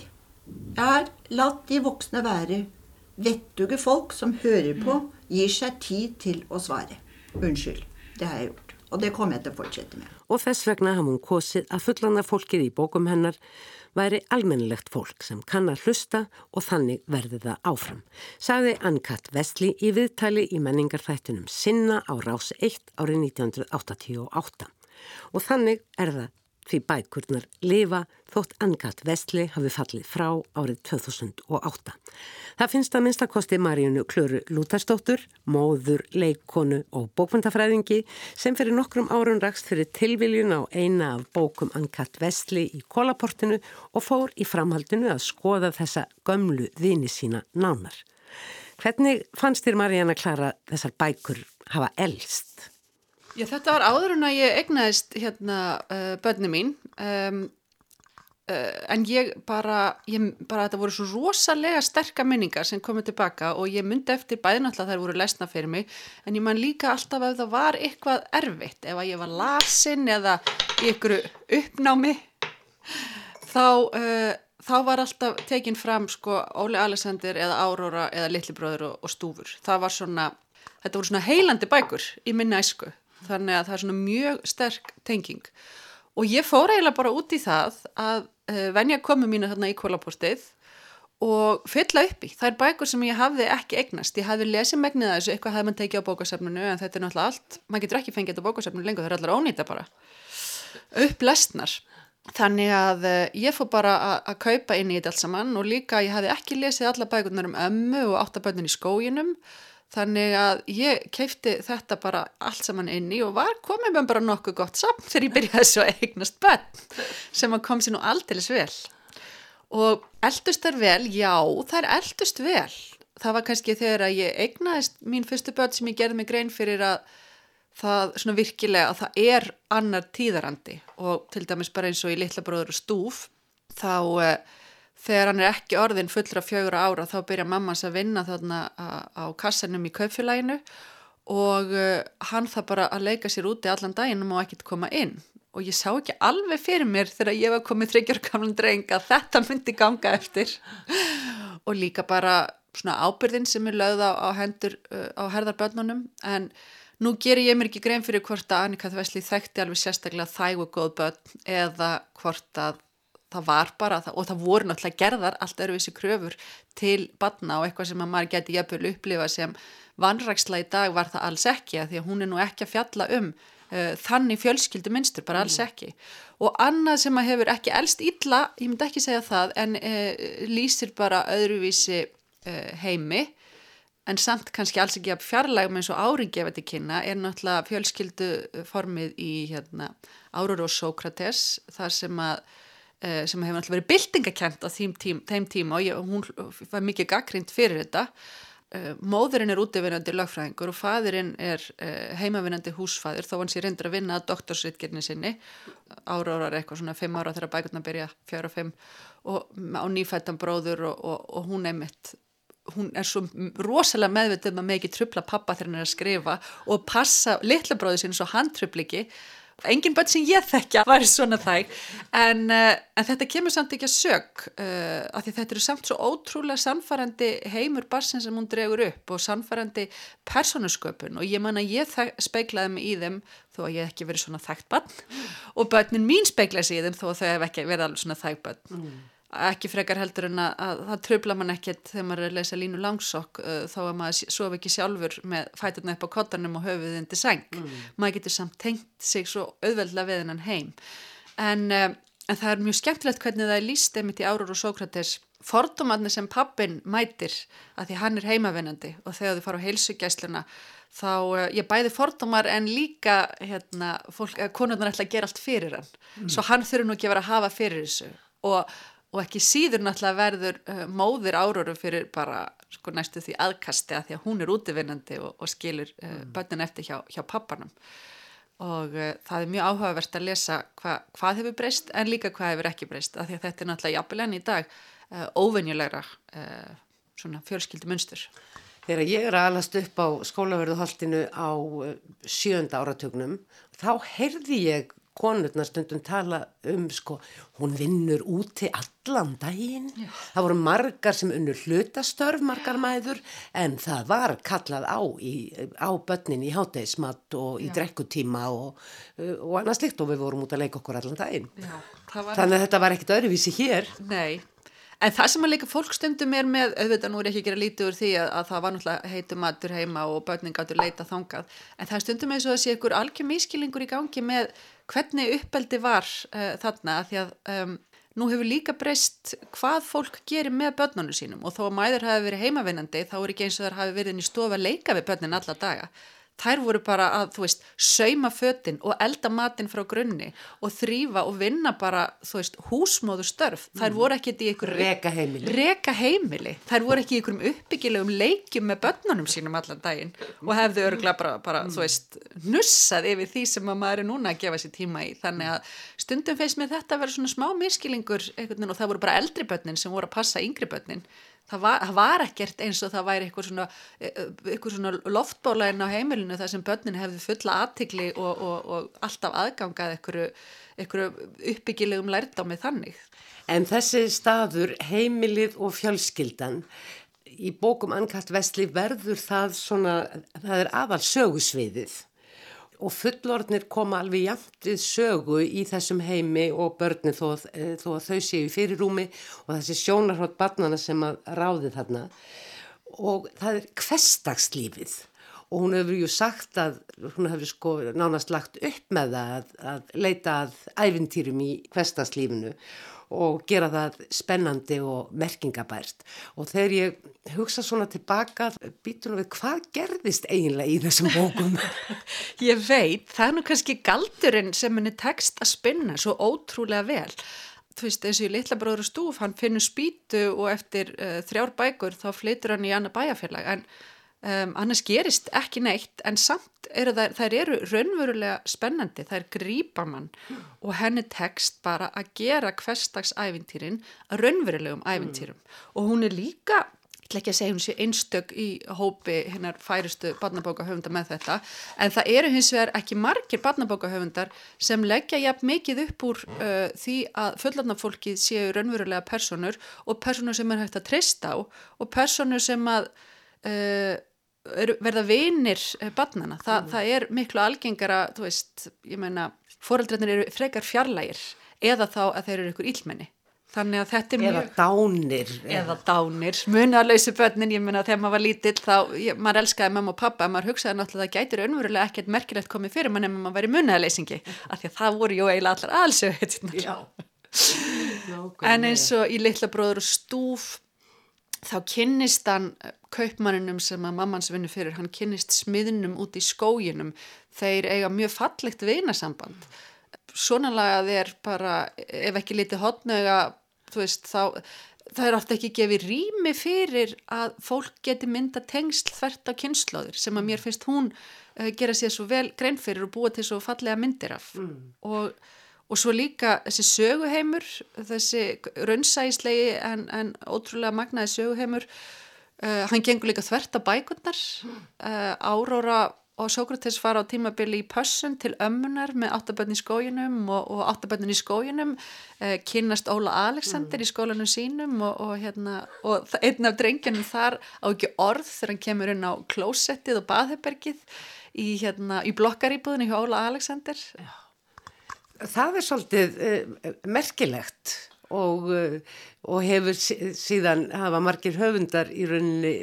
jeg har latt de voksne være vettuge folk som hører på, gir seg tid til å svare. Unnskyld, det har jeg gjort. Og det kommer jeg til å fortsette med. Og þess vegna hafði hún kosið að fullanda fólkið í bókum hennar væri almennilegt fólk sem kann að hlusta og þannig verði það áfram. Sagði Ann-Kat Vestli í viðtali í menningarþættunum Sinna á Rás 1 árið 1988. Og þannig er það því bækurnar lifa þótt Angat Vestli hafi fallið frá árið 2008. Það finnst að minnstakosti Maríunu Klöru Lútarsdóttur, móður, leikonu og bókvöndafræðingi sem fyrir nokkrum árun rakst fyrir tilviljun á eina af bókum Angat Vestli í kólaportinu og fór í framhaldinu að skoða þessa gömlu vini sína nánar. Hvernig fannst þér Maríana Klara þessar bækur hafa elst? Já, þetta var áður en að ég egnaðist hérna uh, börni mín. Um, uh, en ég bara, ég bara, þetta voru svo rosalega sterka minningar sem komið tilbaka og ég myndi eftir bæði náttúrulega þær voru lesna fyrir mig en ég man líka alltaf ef það var eitthvað erfitt, ef að ég var lasin eða í ykkur uppnámi þá, uh, þá var alltaf tekinn fram sko Óli Alessandir eða Áróra eða Littlibröður og, og Stúfur, það var svona þetta voru svona heilandi bækur í minna æsku þannig að það er svona mjög sterk tenging og ég fór eiginlega bara út í það að uh, venja komu mínu þarna í kólapostið og fylla upp í. Það er bækur sem ég hafði ekki eignast. Ég hafði lesið megnið þessu, eitthvað hafði mann tekið á bókasefnunu en þetta er náttúrulega allt, maður getur ekki fengið þetta á bókasefnunu lengur, það er allar ónýta bara. Upplestnar. Þannig að uh, ég fór bara að kaupa inn í þetta allt saman og líka ég hafði ekki lesið alla bækurnar um ömmu og áttaböndin í skóginum Þannig að ég keipti þetta bara allt saman inn í og var komið með bara nokkuð gott samt þegar ég byrjaði svo eignast bönn sem að kom sér nú aldeilis vel. Og eldust þar vel, já er eldust vel. Það var kannski þegar að ég eignaðist mín fyrstu bönn sem ég gerði mig grein fyrir að það svona virkilega að það er annar tíðarandi og til dæmis bara eins og í litla bróður og stúf þá þegar hann er ekki orðin fullra fjögur ára þá byrja mammans að vinna þarna á kassanum í kaupfélaginu og uh, hann það bara að leika sér úti allan daginn og ekkert koma inn. Og ég sá ekki alveg fyrir mér þegar ég var komið þryggjarkamlun dreng að þetta myndi ganga eftir. Og líka bara svona ábyrðin sem er lögða á hendur uh, á herðarbönnunum en nú ger ég mér ekki grein fyrir hvort að Annika Þvæsli þekkti alveg sérstaklega þægu góð bönn eða hvort að það var bara, og það voru náttúrulega gerðar allt öruvísi kröfur til badna og eitthvað sem að maður geti jafnvel upplifa sem vanræksla í dag var það alls ekki að því að hún er nú ekki að fjalla um uh, þannig fjölskyldu minnstur, bara alls mm. ekki og annað sem að hefur ekki elst illa, ég myndi ekki segja það en uh, lýsir bara öðruvísi uh, heimi en samt kannski alls ekki að fjarlægum eins og áringefa til kynna er náttúrulega fjölskyldu formið í hérna, Árur og Sókrates þar sem að sem hefur alltaf verið bildingakent á þeim, tím, þeim tíma og ég, hún var mikið gaggrind fyrir þetta. Eh, móðurinn er útivinnandi lagfræðingur og fæðurinn er eh, heimavinnandi húsfæður þó hann sé reyndur að vinna að doktorsritgerni sinni ára ára eitthvað svona fimm ára þegar bækurna byrja fjára fimm og á nýfættan bróður og, og, og hún er mitt hún er svo rosalega meðvitið um að með ekki trubla pappa þegar hann er að skrifa og passa litla bróðu sinni svo hann trubli ekki engin börn sem ég þekkja var svona þæg. En, uh, en þetta kemur samt ekki að sög uh, af því þetta eru samt svo ótrúlega samfærandi heimur barsin sem hún dregur upp og samfærandi persónusköpun. Og ég man að ég speiklaði mig í þeim þó að ég ekki verið svona þægt barn. Og börnin mín speiklaði sig í þeim þó að þau hef ekki verið alveg svona þægt barn mm ekki frekar heldur en að, að það tröfla mann ekkert þegar maður er að lesa línu langsokk uh, þá að maður sofi ekki sjálfur með fæturna upp á kottanum og höfuðið indi seng mm. maður getur samt tengt sig svo auðveldlega við hennan heim en, uh, en það er mjög skemmtilegt hvernig það er líst einmitt í Árur og Sókrates fordómatni sem pappin mætir að því hann er heimavinnandi og þegar þið fara á heilsugæsluna þá uh, ég bæði fordómar en líka hérna, fólk, konurnar ætla að gera allt fyrir hann mm. svo hann þurfi nú ekki að vera að hafa fyrir þessu og og ekki síður náttúrulega verður uh, móðir áróru fyrir bara sko, næstu því aðkasti að því að hún er útivinnandi og, og skilur uh, mm. börnin eftir hjá, hjá pappanum og uh, það er mjög áhugavert að lesa hva, hvað hefur breyst en líka hvað hefur ekki breyst af því að þetta er náttúrulega jafnilegan í dag óvenjulegra svona fjölskyldumunnstur. Þegar ég er að alast upp á skólaverðuholtinu á sjönda áratögnum þá heyrði ég konurna stundum tala um sko, hún vinnur úti allan daginn. Já. Það voru margar sem unnur hlutastörf, margar mæður, en það var kallað á, í, á börnin í hátteismat og í Já. drekkutíma og, og annað slikt og við vorum út að leika okkur allan daginn. Já, Þannig að þetta var ekkit öðruvísi hér. Nei, En það sem að líka fólkstundum er með, auðvitað nú er ekki að gera lítið úr því að, að það var náttúrulega heitu matur heima og börnin gáttur leita þangað, en það stundum eins og að sé ykkur algjör mískilingur í gangi með hvernig uppeldi var uh, þarna, því að um, nú hefur líka breyst hvað fólk gerir með börnunum sínum. Og þó að mæður hafi verið heimavinnandi þá er ekki eins og þar hafi verið inn í stofa leika við börnin alla daga þær voru bara að, þú veist, sauma fötinn og elda matinn frá grunni og þrýfa og vinna bara, þú veist, húsmóðu störf. Þær mm. voru ekkit í einhverjum... Reka heimili. Reka heimili. Þær voru ekki í einhverjum uppbyggilegum leikjum með börnunum sínum allan daginn og hefðu örgla bara, bara mm. þú veist, nussað yfir því sem maður er núna að gefa sér tíma í. Þannig að stundum feist með þetta að vera svona smá miskilingur og það voru bara eldri börnin sem voru að passa yngri börnin það var, það var ekkert eins og það væri eitthvað svona, e, e, svona loftbólaðin á heimilinu þar sem börnin hefði fulla aðtikli og, og, og alltaf aðgangað eitthvað uppbyggilegum lærdámi þannig. En þessi staður, heimilið og fjölskyldan, í bókum Ann-Kart Vestli verður það svona, það er aðal sögusviðið og fullorðnir koma alveg jæmt við sögu í þessum heimi og börnir þó, eh, þó að þau séu í fyrirrúmi og þessi sjónarhótt barnana sem að ráði þarna. Og það er kvestagslífið og hún hefur ju sagt að hún hefur sko nánast lagt upp með það að, að leita að æfintýrum í kvestagslífinu og gera það spennandi og merkingabært. Og þegar ég hugsa svona tilbaka býtur nú við hvað gerðist eiginlega í þessum bókum? [laughs] Ég veit, það er nú kannski galdurinn sem henni tekst að spinna svo ótrúlega vel. Þú veist eins og í litla bróður stúf hann finnur spýtu og eftir uh, þrjár bækur þá flytur hann í annar bæjarfélag en Um, annars gerist ekki neitt en samt eru þær, þær eru raunverulega spennandi, þær grýpa mann mm. og henni tekst bara að gera hverstagsævintýrin að raunverulegum ævintýrum mm. og hún er líka, ég ætla ekki að segja hún sé einstök í hópi hennar færistu barnabókahöfunda með þetta en það eru hins vegar ekki margir barnabókahöfundar sem leggja jafn mikið upp úr uh, því að fullandafólki séu raunverulega personur og personur sem er hægt að treysta á og personur sem að uh, verða vinir eh, barnana, Þa, mm. það er miklu algengara, þú veist, ég meina fóreldrarnir eru frekar fjarlægir eða þá að þeir eru ykkur ílmenni þannig að þetta er mjög eða dánir eða dánir, munalöysi börnin ég meina þegar maður var lítill þá ég, maður elskaði mamma og pappa, maður hugsaði náttúrulega að það gætir önverulega ekkert merkilegt komið fyrir mann ef maður væri munaleysingi, af því að það voru jú eiginlega allar allsög en eins og í litla bróður og stúf þá kynnist hann eh, kaupmanninum sem að mammans vinnu fyrir, hann kynnist smiðnum út í skóginum, þeir eiga mjög fallegt vinasamband. Svona lagað er bara ef ekki litið hotnöga þá það er ofta ekki gefið rými fyrir að fólk geti mynda tengsl þvert á kynnslóðir sem að mér finnst hún uh, gera sér svo vel grein fyrir og búa til svo fallega myndir af. Mm. og Og svo líka þessi söguheimur, þessi raunsæslegi en, en ótrúlega magnaði söguheimur, uh, hann gengur líka þvert að bækundar. Uh, Áróra og Sókrates fara á tímabili í pössun til ömmunar með áttabönn í skójinum og, og áttabönnin í skójinum, uh, kynast Óla Alexander mm. í skólanum sínum og, og, hérna, og einn af drengjanum þar á ekki orð þegar hann kemur inn á klósettið og baðhebergið í, hérna, í blokkarýbúðinu hjá Óla Alexander. Já það er svolítið uh, merkilegt og, uh, og hefur síðan hafa margir höfundar í rauninni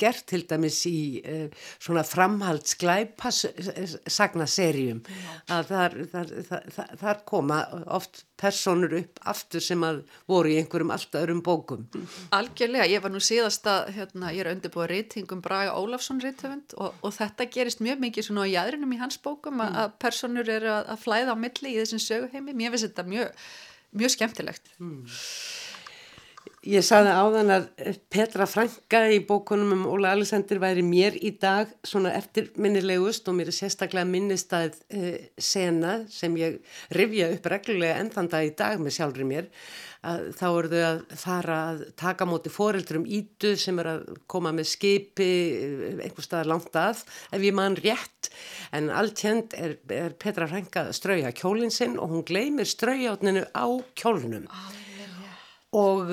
gert til dæmis í uh, svona framhaldsglæpa sagnaserjum að þar, þar, þar, þar koma oft personur upp aftur sem að voru í einhverjum alltaf örum bókum. Algjörlega, ég var nú síðast að hérna, ég er undirbúið reytingum Braga Ólafsson reytöfund og, og þetta gerist mjög mikið svona á jæðrinum í hans bókum mm. að personur eru að, að flæða á milli í þessum söguheimi, mér finnst þetta mjög, mjög skemmtilegt. Mm. Ég saði áðan að Petra Franka í bókunum um Óla Alexander væri mér í dag svona eftirminnilegust og mér er sérstaklega minnistæð uh, sena sem ég rifja upp reglulega enn þann dag í dag með sjálfur mér að þá eru þau að fara að taka móti foreldrum ídu sem er að koma með skipi einhver staðar langt að ef ég mann rétt. En alltjönd er, er Petra Franka strauja kjólinsinn og hún gleymir straujáttninu á kjólunum og,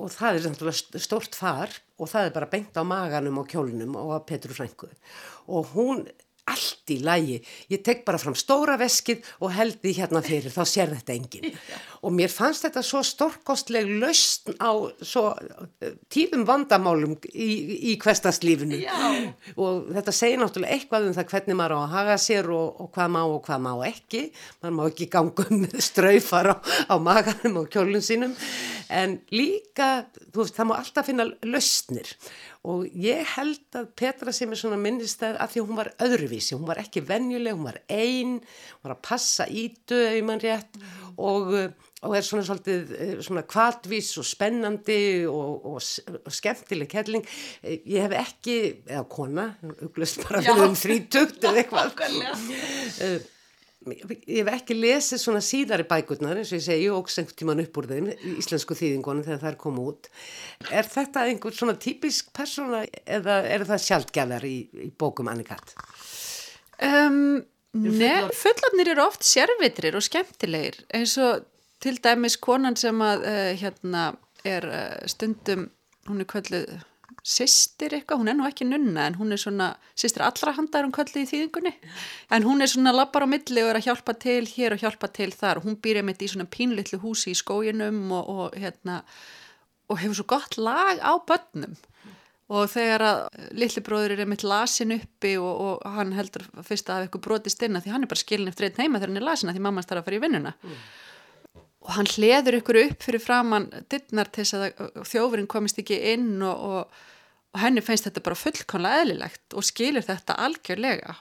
og það er náttúrulega stort far og það er bara beint á maganum og kjólunum og að Petru Franku og hún allt í lægi, ég tek bara fram stóra veskið og held því hérna fyrir þá sér þetta enginn. [laughs] Og mér fannst þetta svo stórkostleg lausn á svo eh, tíðum vandamálum í, í hverstaslífinu og þetta segir náttúrulega eitthvað um það hvernig maður á að haga sér og, og hvað má og hvað má ekki. Maður má ekki ganga um með straufar á, á maganum og kjólun sínum. En líka, þú veist, það má alltaf finna lausnir og ég held að Petra sem er svona minnistæð að því hún var öðruvísi, hún var ekki venjuleg, hún var einn, hún var að passa ídu ef ég mann rétt. Og, og er svona svolítið eh, svona kvaltvís og spennandi og, og, og skemmtileg kelling. Ég hef ekki, eða kona, uglust bara fyrir um þrítugt eða eitthvað ég hef ekki lesið svona síðari bækurnar eins og ég segi og sengt tíman upp úr þeim í íslensku þýðingunum þegar það er komið út er þetta einhvern svona típisk persóna eða er það sjálfgjafar í, í bókum Annikat? Um, Nei, fullarnir eru oft sérvitrir og skemmtilegir eins og til dæmis konan sem að uh, hérna er uh, stundum hún er kvöldið sýstir eitthvað, hún er nú ekki nunna en hún er svona, sýstir allra handar um kvöldi í þýðingunni, en hún er svona lappar á milli og er að hjálpa til hér og hjálpa til þar. Og hún býr einmitt í svona pínlitlu húsi í skóginum og, og hérna og hefur svo gott lag á börnum. Og þegar að lillibróður er einmitt lasin uppi og, og hann heldur fyrst að hafa eitthvað brotist inn að því hann er bara skilin eftir einn heima þegar hann er lasin að því mamma starf að fara í vinnuna. Mm. og hann hleður ykkur upp fyrir framann dittnar til þess að þjófurinn komist ekki inn og, og og henni finnst þetta bara fullkonlega eðlilegt og skilir þetta algjörlega.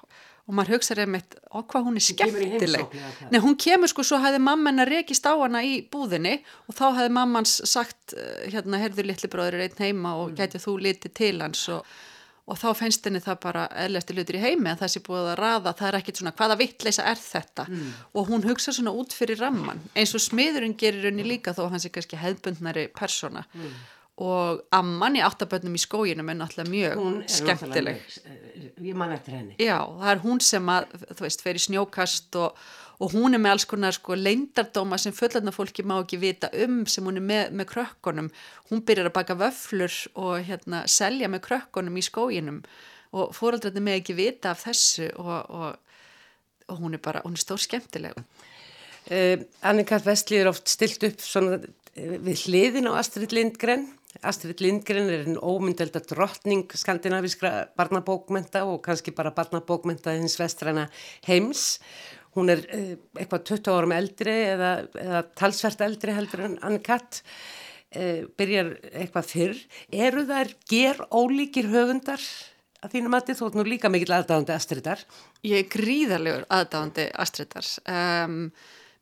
Og maður hugsaður einmitt á hvað hún er skemmtileg. Nei, hún kemur sko, svo hefði mamma hennar rekist á hana í búðinni og þá hefði mammans sagt eh, hérna, herður litli bróður einn heima og mm. getið þú litið til hans? Og, og þá finnst henni það bara eðlæsti lutur í heimi að það sé búið að raða, það er ekkit svona hvaða vittleisa er þetta? Mm. og hún hugsa svona út fyrir ramman eins og smiðurinn gerir henni líka þó hans er kannski hefðbundnari persona mm og amman í áttaböndum í skóginum er náttúrulega mjög skemmtileg. eh, ég man eftir henni. Já, það er hún sem að, þú veist, fer í snjókast og, og hún er með alls konar sko leindardóma sem fullarna fólki má ekki vita um sem hún er með, með krökkunum. Hún byrjar að baka vöflur og hérna selja með krökkunum í skóginum. Og fóraldrarnir með ekki vita af þessu og, og, og hún er bara, hún er stór skemmtileg uh, Annika Vestli er oft stilt upp svona eh, við hliðin á Astrid Lindgren Astrid Lindgren er einn ómyndelda drottning skandinaviskra barnabókmenta og kannski bara barnabókmenta hins vestræna heims. Hún er eh, eitthvað 20 árum eldri eða, eða talsvert eldri heldur en Ann-Katt, e, byrjar eitthvað fyrr. Eru þær ger ólíkir höfundar að þínum að þið þótt nú líka mikill aðdáðandi Astridar? Ég er gríðarlegur aðdáðandi Astridars. Um,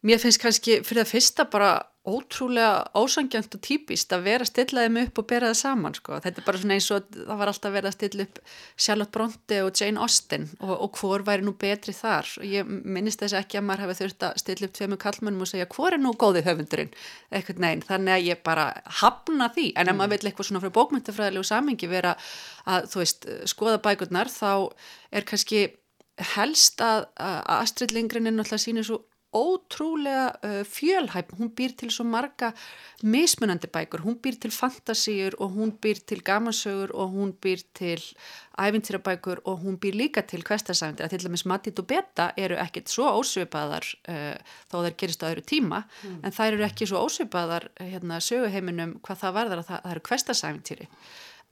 mér finnst kannski fyrir það fyrsta bara ótrúlega ósangjönd og típist að vera stillaðið mig upp og bera það saman sko. þetta er bara svona eins og það var alltaf verið að stilla upp Charlotte Bronte og Jane Austen og, og hvor væri nú betri þar og ég minnist þess ekki að maður hefði þurft að stilla upp tveimu kallmönnum og segja hvor er nú góði höfundurinn eitthvað neyn, þannig að ég bara hafna því, en ef mm. maður vil eitthvað svona frá bókmyndafræðilegu samengi vera að þú veist, skoða bækurnar þá er kannski helst að, að Astrid Lindgren er náttúrulega sínir svo ótrúlega uh, fjölhæp, hún býr til svo marga mismunandi bækur, hún býr til fantasíur og hún býr til gamansögur og hún býr til æfintýrabækur og hún býr líka til hverstasæfindir, að til dæmis Matit og Beta eru ekkit svo ósveipaðar uh, þó þær gerist á öðru tíma mm. en þær eru ekki svo ósveipaðar hérna, söguheiminum hvað það varðar að það, það eru hverstasæfintýri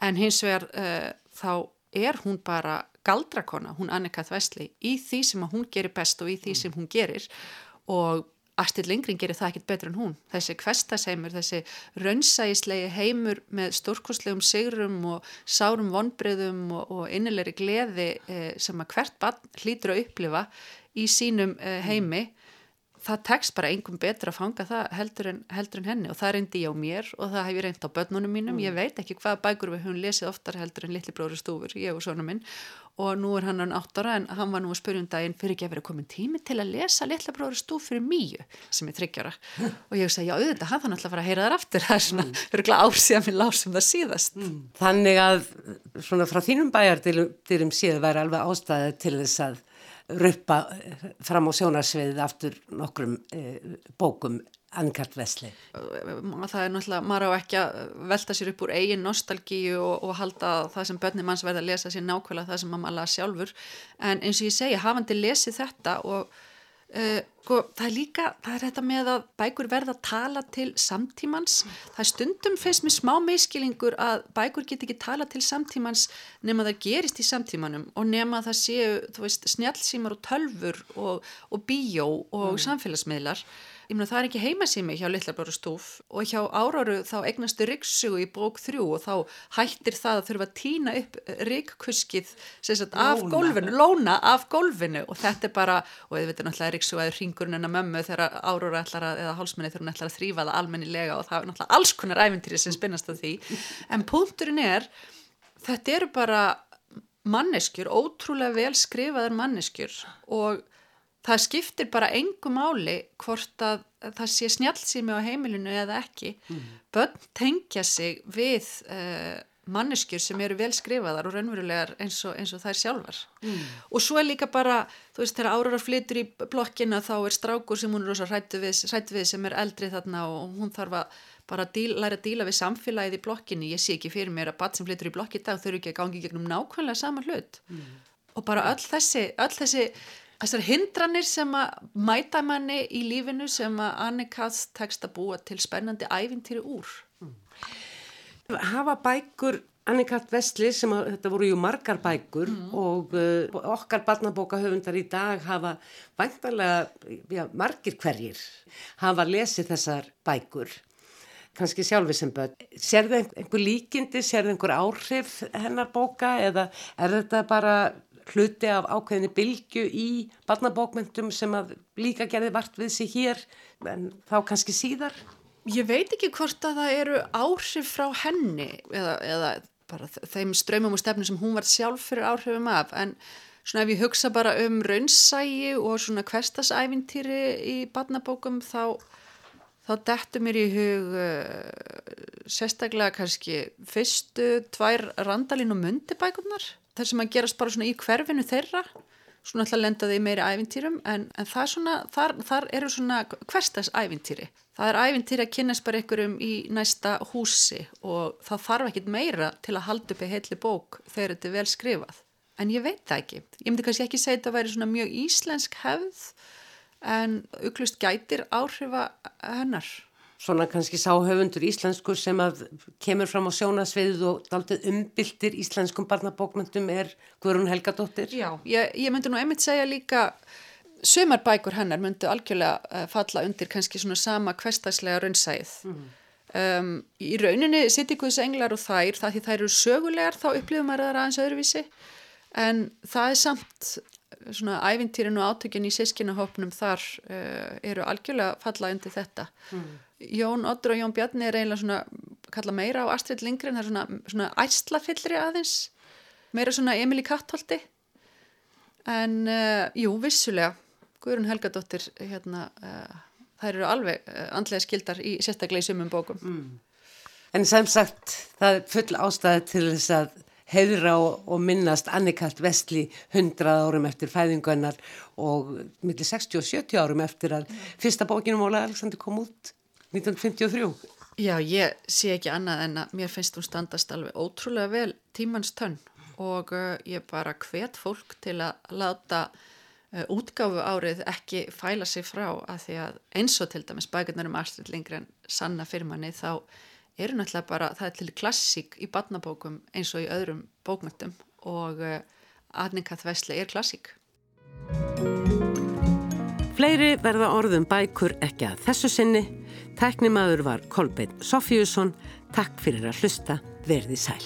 en hins vegar uh, þá er hún bara galdrakona, hún Annika Þvæsli í því sem hún gerir best og í því sem hún gerir og Astrid Lindgren gerir það ekkit betur en hún. Þessi kvestaseimur, þessi raunsægislegi heimur með stórkoslegum sigrum og sárum vonbreyðum og, og innilegri gleði eh, sem að hvert barn hlýtur að upplifa í sínum eh, heimi það tekst bara einhverjum betur að fanga það heldur en, heldur en henni. Og það reyndi ég á mér og það hef ég reynd á börnunum mínum, ég veit ekki hvaða bækur við höfum lesið oftar heldur en litli bróður stúfur, ég og svona minn. Og nú er hann án áttara en hann var nú að spyrja um daginn fyrir ekki að vera komin tími til að lesa litla bróður stúf fyrir mýju sem er þryggjara og ég sagði já auðvitað hann þannig að fara að heyra þar aftur. Það er svona örgulega ársíðan minn lásum það síðast. Þannig að svona frá þínum bæjardyrum séð væri alveg ástæði til þess að ruppa fram á sjónarsviðið aftur nokkrum e, bókum Annkart Vesli. Það er náttúrulega, maður á ekki að velta sér upp úr eigin nostalgíu og, og halda það sem börnum manns verða að lesa sér nákvæmlega það sem maður laða sjálfur en eins og ég segja, hafandi lesið þetta og uh, það er líka, það er þetta með að bækur verða að tala til samtímans það er stundum fyrst með smá meiskilingur að bækur get ekki tala til samtímans nema það gerist í samtímanum og nema það séu, þú veist, snjálfsímar og tölfur og, og bíó og mm. samfélagsmiðlar meina það er ekki heimasými hjá Littlablóru stúf og hjá Áráru þá egnastu ryggsugu í bók þrjú og þá hættir það að þurfa að týna upp ryggkuskið af gólfinu, lóna af gólfinu. Og þetta er bara, og þið veitur náttúrulega ryggsugu að ringurinn en að mömmu þegar að, eða hálsmenni þegar hún ætlar að þrýfa það almennilega og það er náttúrulega alls konar æfintýri sem spinnast af því, en punkturinn er þetta eru bara manneskjur, ótrúlega vel skrifaðar manneskjur og það skiptir bara engu máli hvort að það sé snjálfsými á heimilinu eða ekki mm. börn tengja sig við uh, manneskjur sem eru vel skrifaðar og raunverulegar eins og, eins og það er sjálfar mm. og svo er líka bara þú veist þegar Áróra flytur í blokkina þá er strákur sem hún er rosa hrættu við, við sem er eldri þarna og hún þarf að bara díl, læra að díla við samfélagið í blokkinni ég sé ekki fyrir mér að bat sem flytur í blokki dag þau eru ekki að gangi gegnum nákvæmlega sama hlut mm. og bara öll þessi, öll þessi Þessar hindranir sem að mæta manni í lífinu sem að Annikast tekst að búa til spennandi æfintýri úr. Hafa bækur Annikat Vestli sem að þetta voru ju margar bækur mm. og uh, okkar barnabókahöfundar í dag hafa væntalega, já, margir hverjir hafa lesið þessar bækur kannski sjálfi sem börn. Það einhver líkindi, það einhver áhrif hennar bóka eða er þetta bara hluti af ákveðinni bylgu í barnabókmyndum sem að líka gerði vart við sig hér en þá kannski síðar? Ég veit ekki hvort að það eru áhrif frá henni eða, eða bara þeim ströymum og stefnum sem hún var sjálf fyrir áhrifum af en svona ef ég hugsa bara um raunsægi og svona hverstasævintýri í barnabókum þá þá dettur mér í hug uh, sérstaklega kannski fyrstu tvær randalín og myndibækunar þar sem að gerast bara svona í hverfinu þeirra svona alltaf lendaði í meiri ævintýrum en, en það svona, þar, þar eru svona hverstags ævintýri. Það er ævintýri að kynast bara ykkurum í næsta húsi og það þarf ekkit meira til að halda upp í heitli bók þegar þetta er vel skrifað. En ég veit það ekki. Ég myndi kannski ekki segja að þetta væri svona mjög íslensk hefð en uklust gætir áhrifa hennar svona kannski sáhöfundur íslenskur sem að kemur fram á sjónasviðið og daldið umbyltir íslenskum barnabókmyndum er Guðrún Helgadóttir. Já, ég, ég myndi nú einmitt segja líka sömar bækur hennar myndi algjörlega uh, falla undir kannski svona sama kvestæslega raunsæð. Mm. Um, í rauninni sittir Guðs englar og þær, það því þær eru sögulegar þá upplifum maður það aðeins öðruvísi en það er samt svona ævintýrin og átökin í sískinahopnum þar uh, eru algjörlega falla undir þetta. Mm. Jón Oddur og Jón Bjarni er eiginlega svona, kalla meira á Astrid Lindgren, það er svona, svona æslafyllri aðeins, meira svona Emil í Kattholti, en uh, jú, vissulega, Guðrun Helgadóttir, hérna, uh, þær eru alveg uh, andlega skildar í sérstaklega í sumum bókum. Mm. En sem sagt, það er full ástæði til þess að heiðra og, og minnast Annikalt Vestli 100 árum eftir fæðingunnar og millir 60 og 70 árum eftir að fyrsta bókinum Óla Alexander kom út 1953. Já, ég sé ekki annað en að mér finnst hún standast alveg ótrúlega vel tímans tönn og uh, ég bara hvet fólk til að láta uh, útgáfu árið ekki fæla sig frá að því að eins og til dæmis bækurnar um Astrid Lindgren sanna fyrir manni þá eru náttúrulega bara, það er til klassík í badnabókum eins og í öðrum bókmyndum og uh, Adningath Vesli er klassík. Fleiri verða orðum bækur ekki að þessu sinni. Tæknimaður var Kolbeinn Sofjússon. Takk fyrir að hlusta. Verði sæl.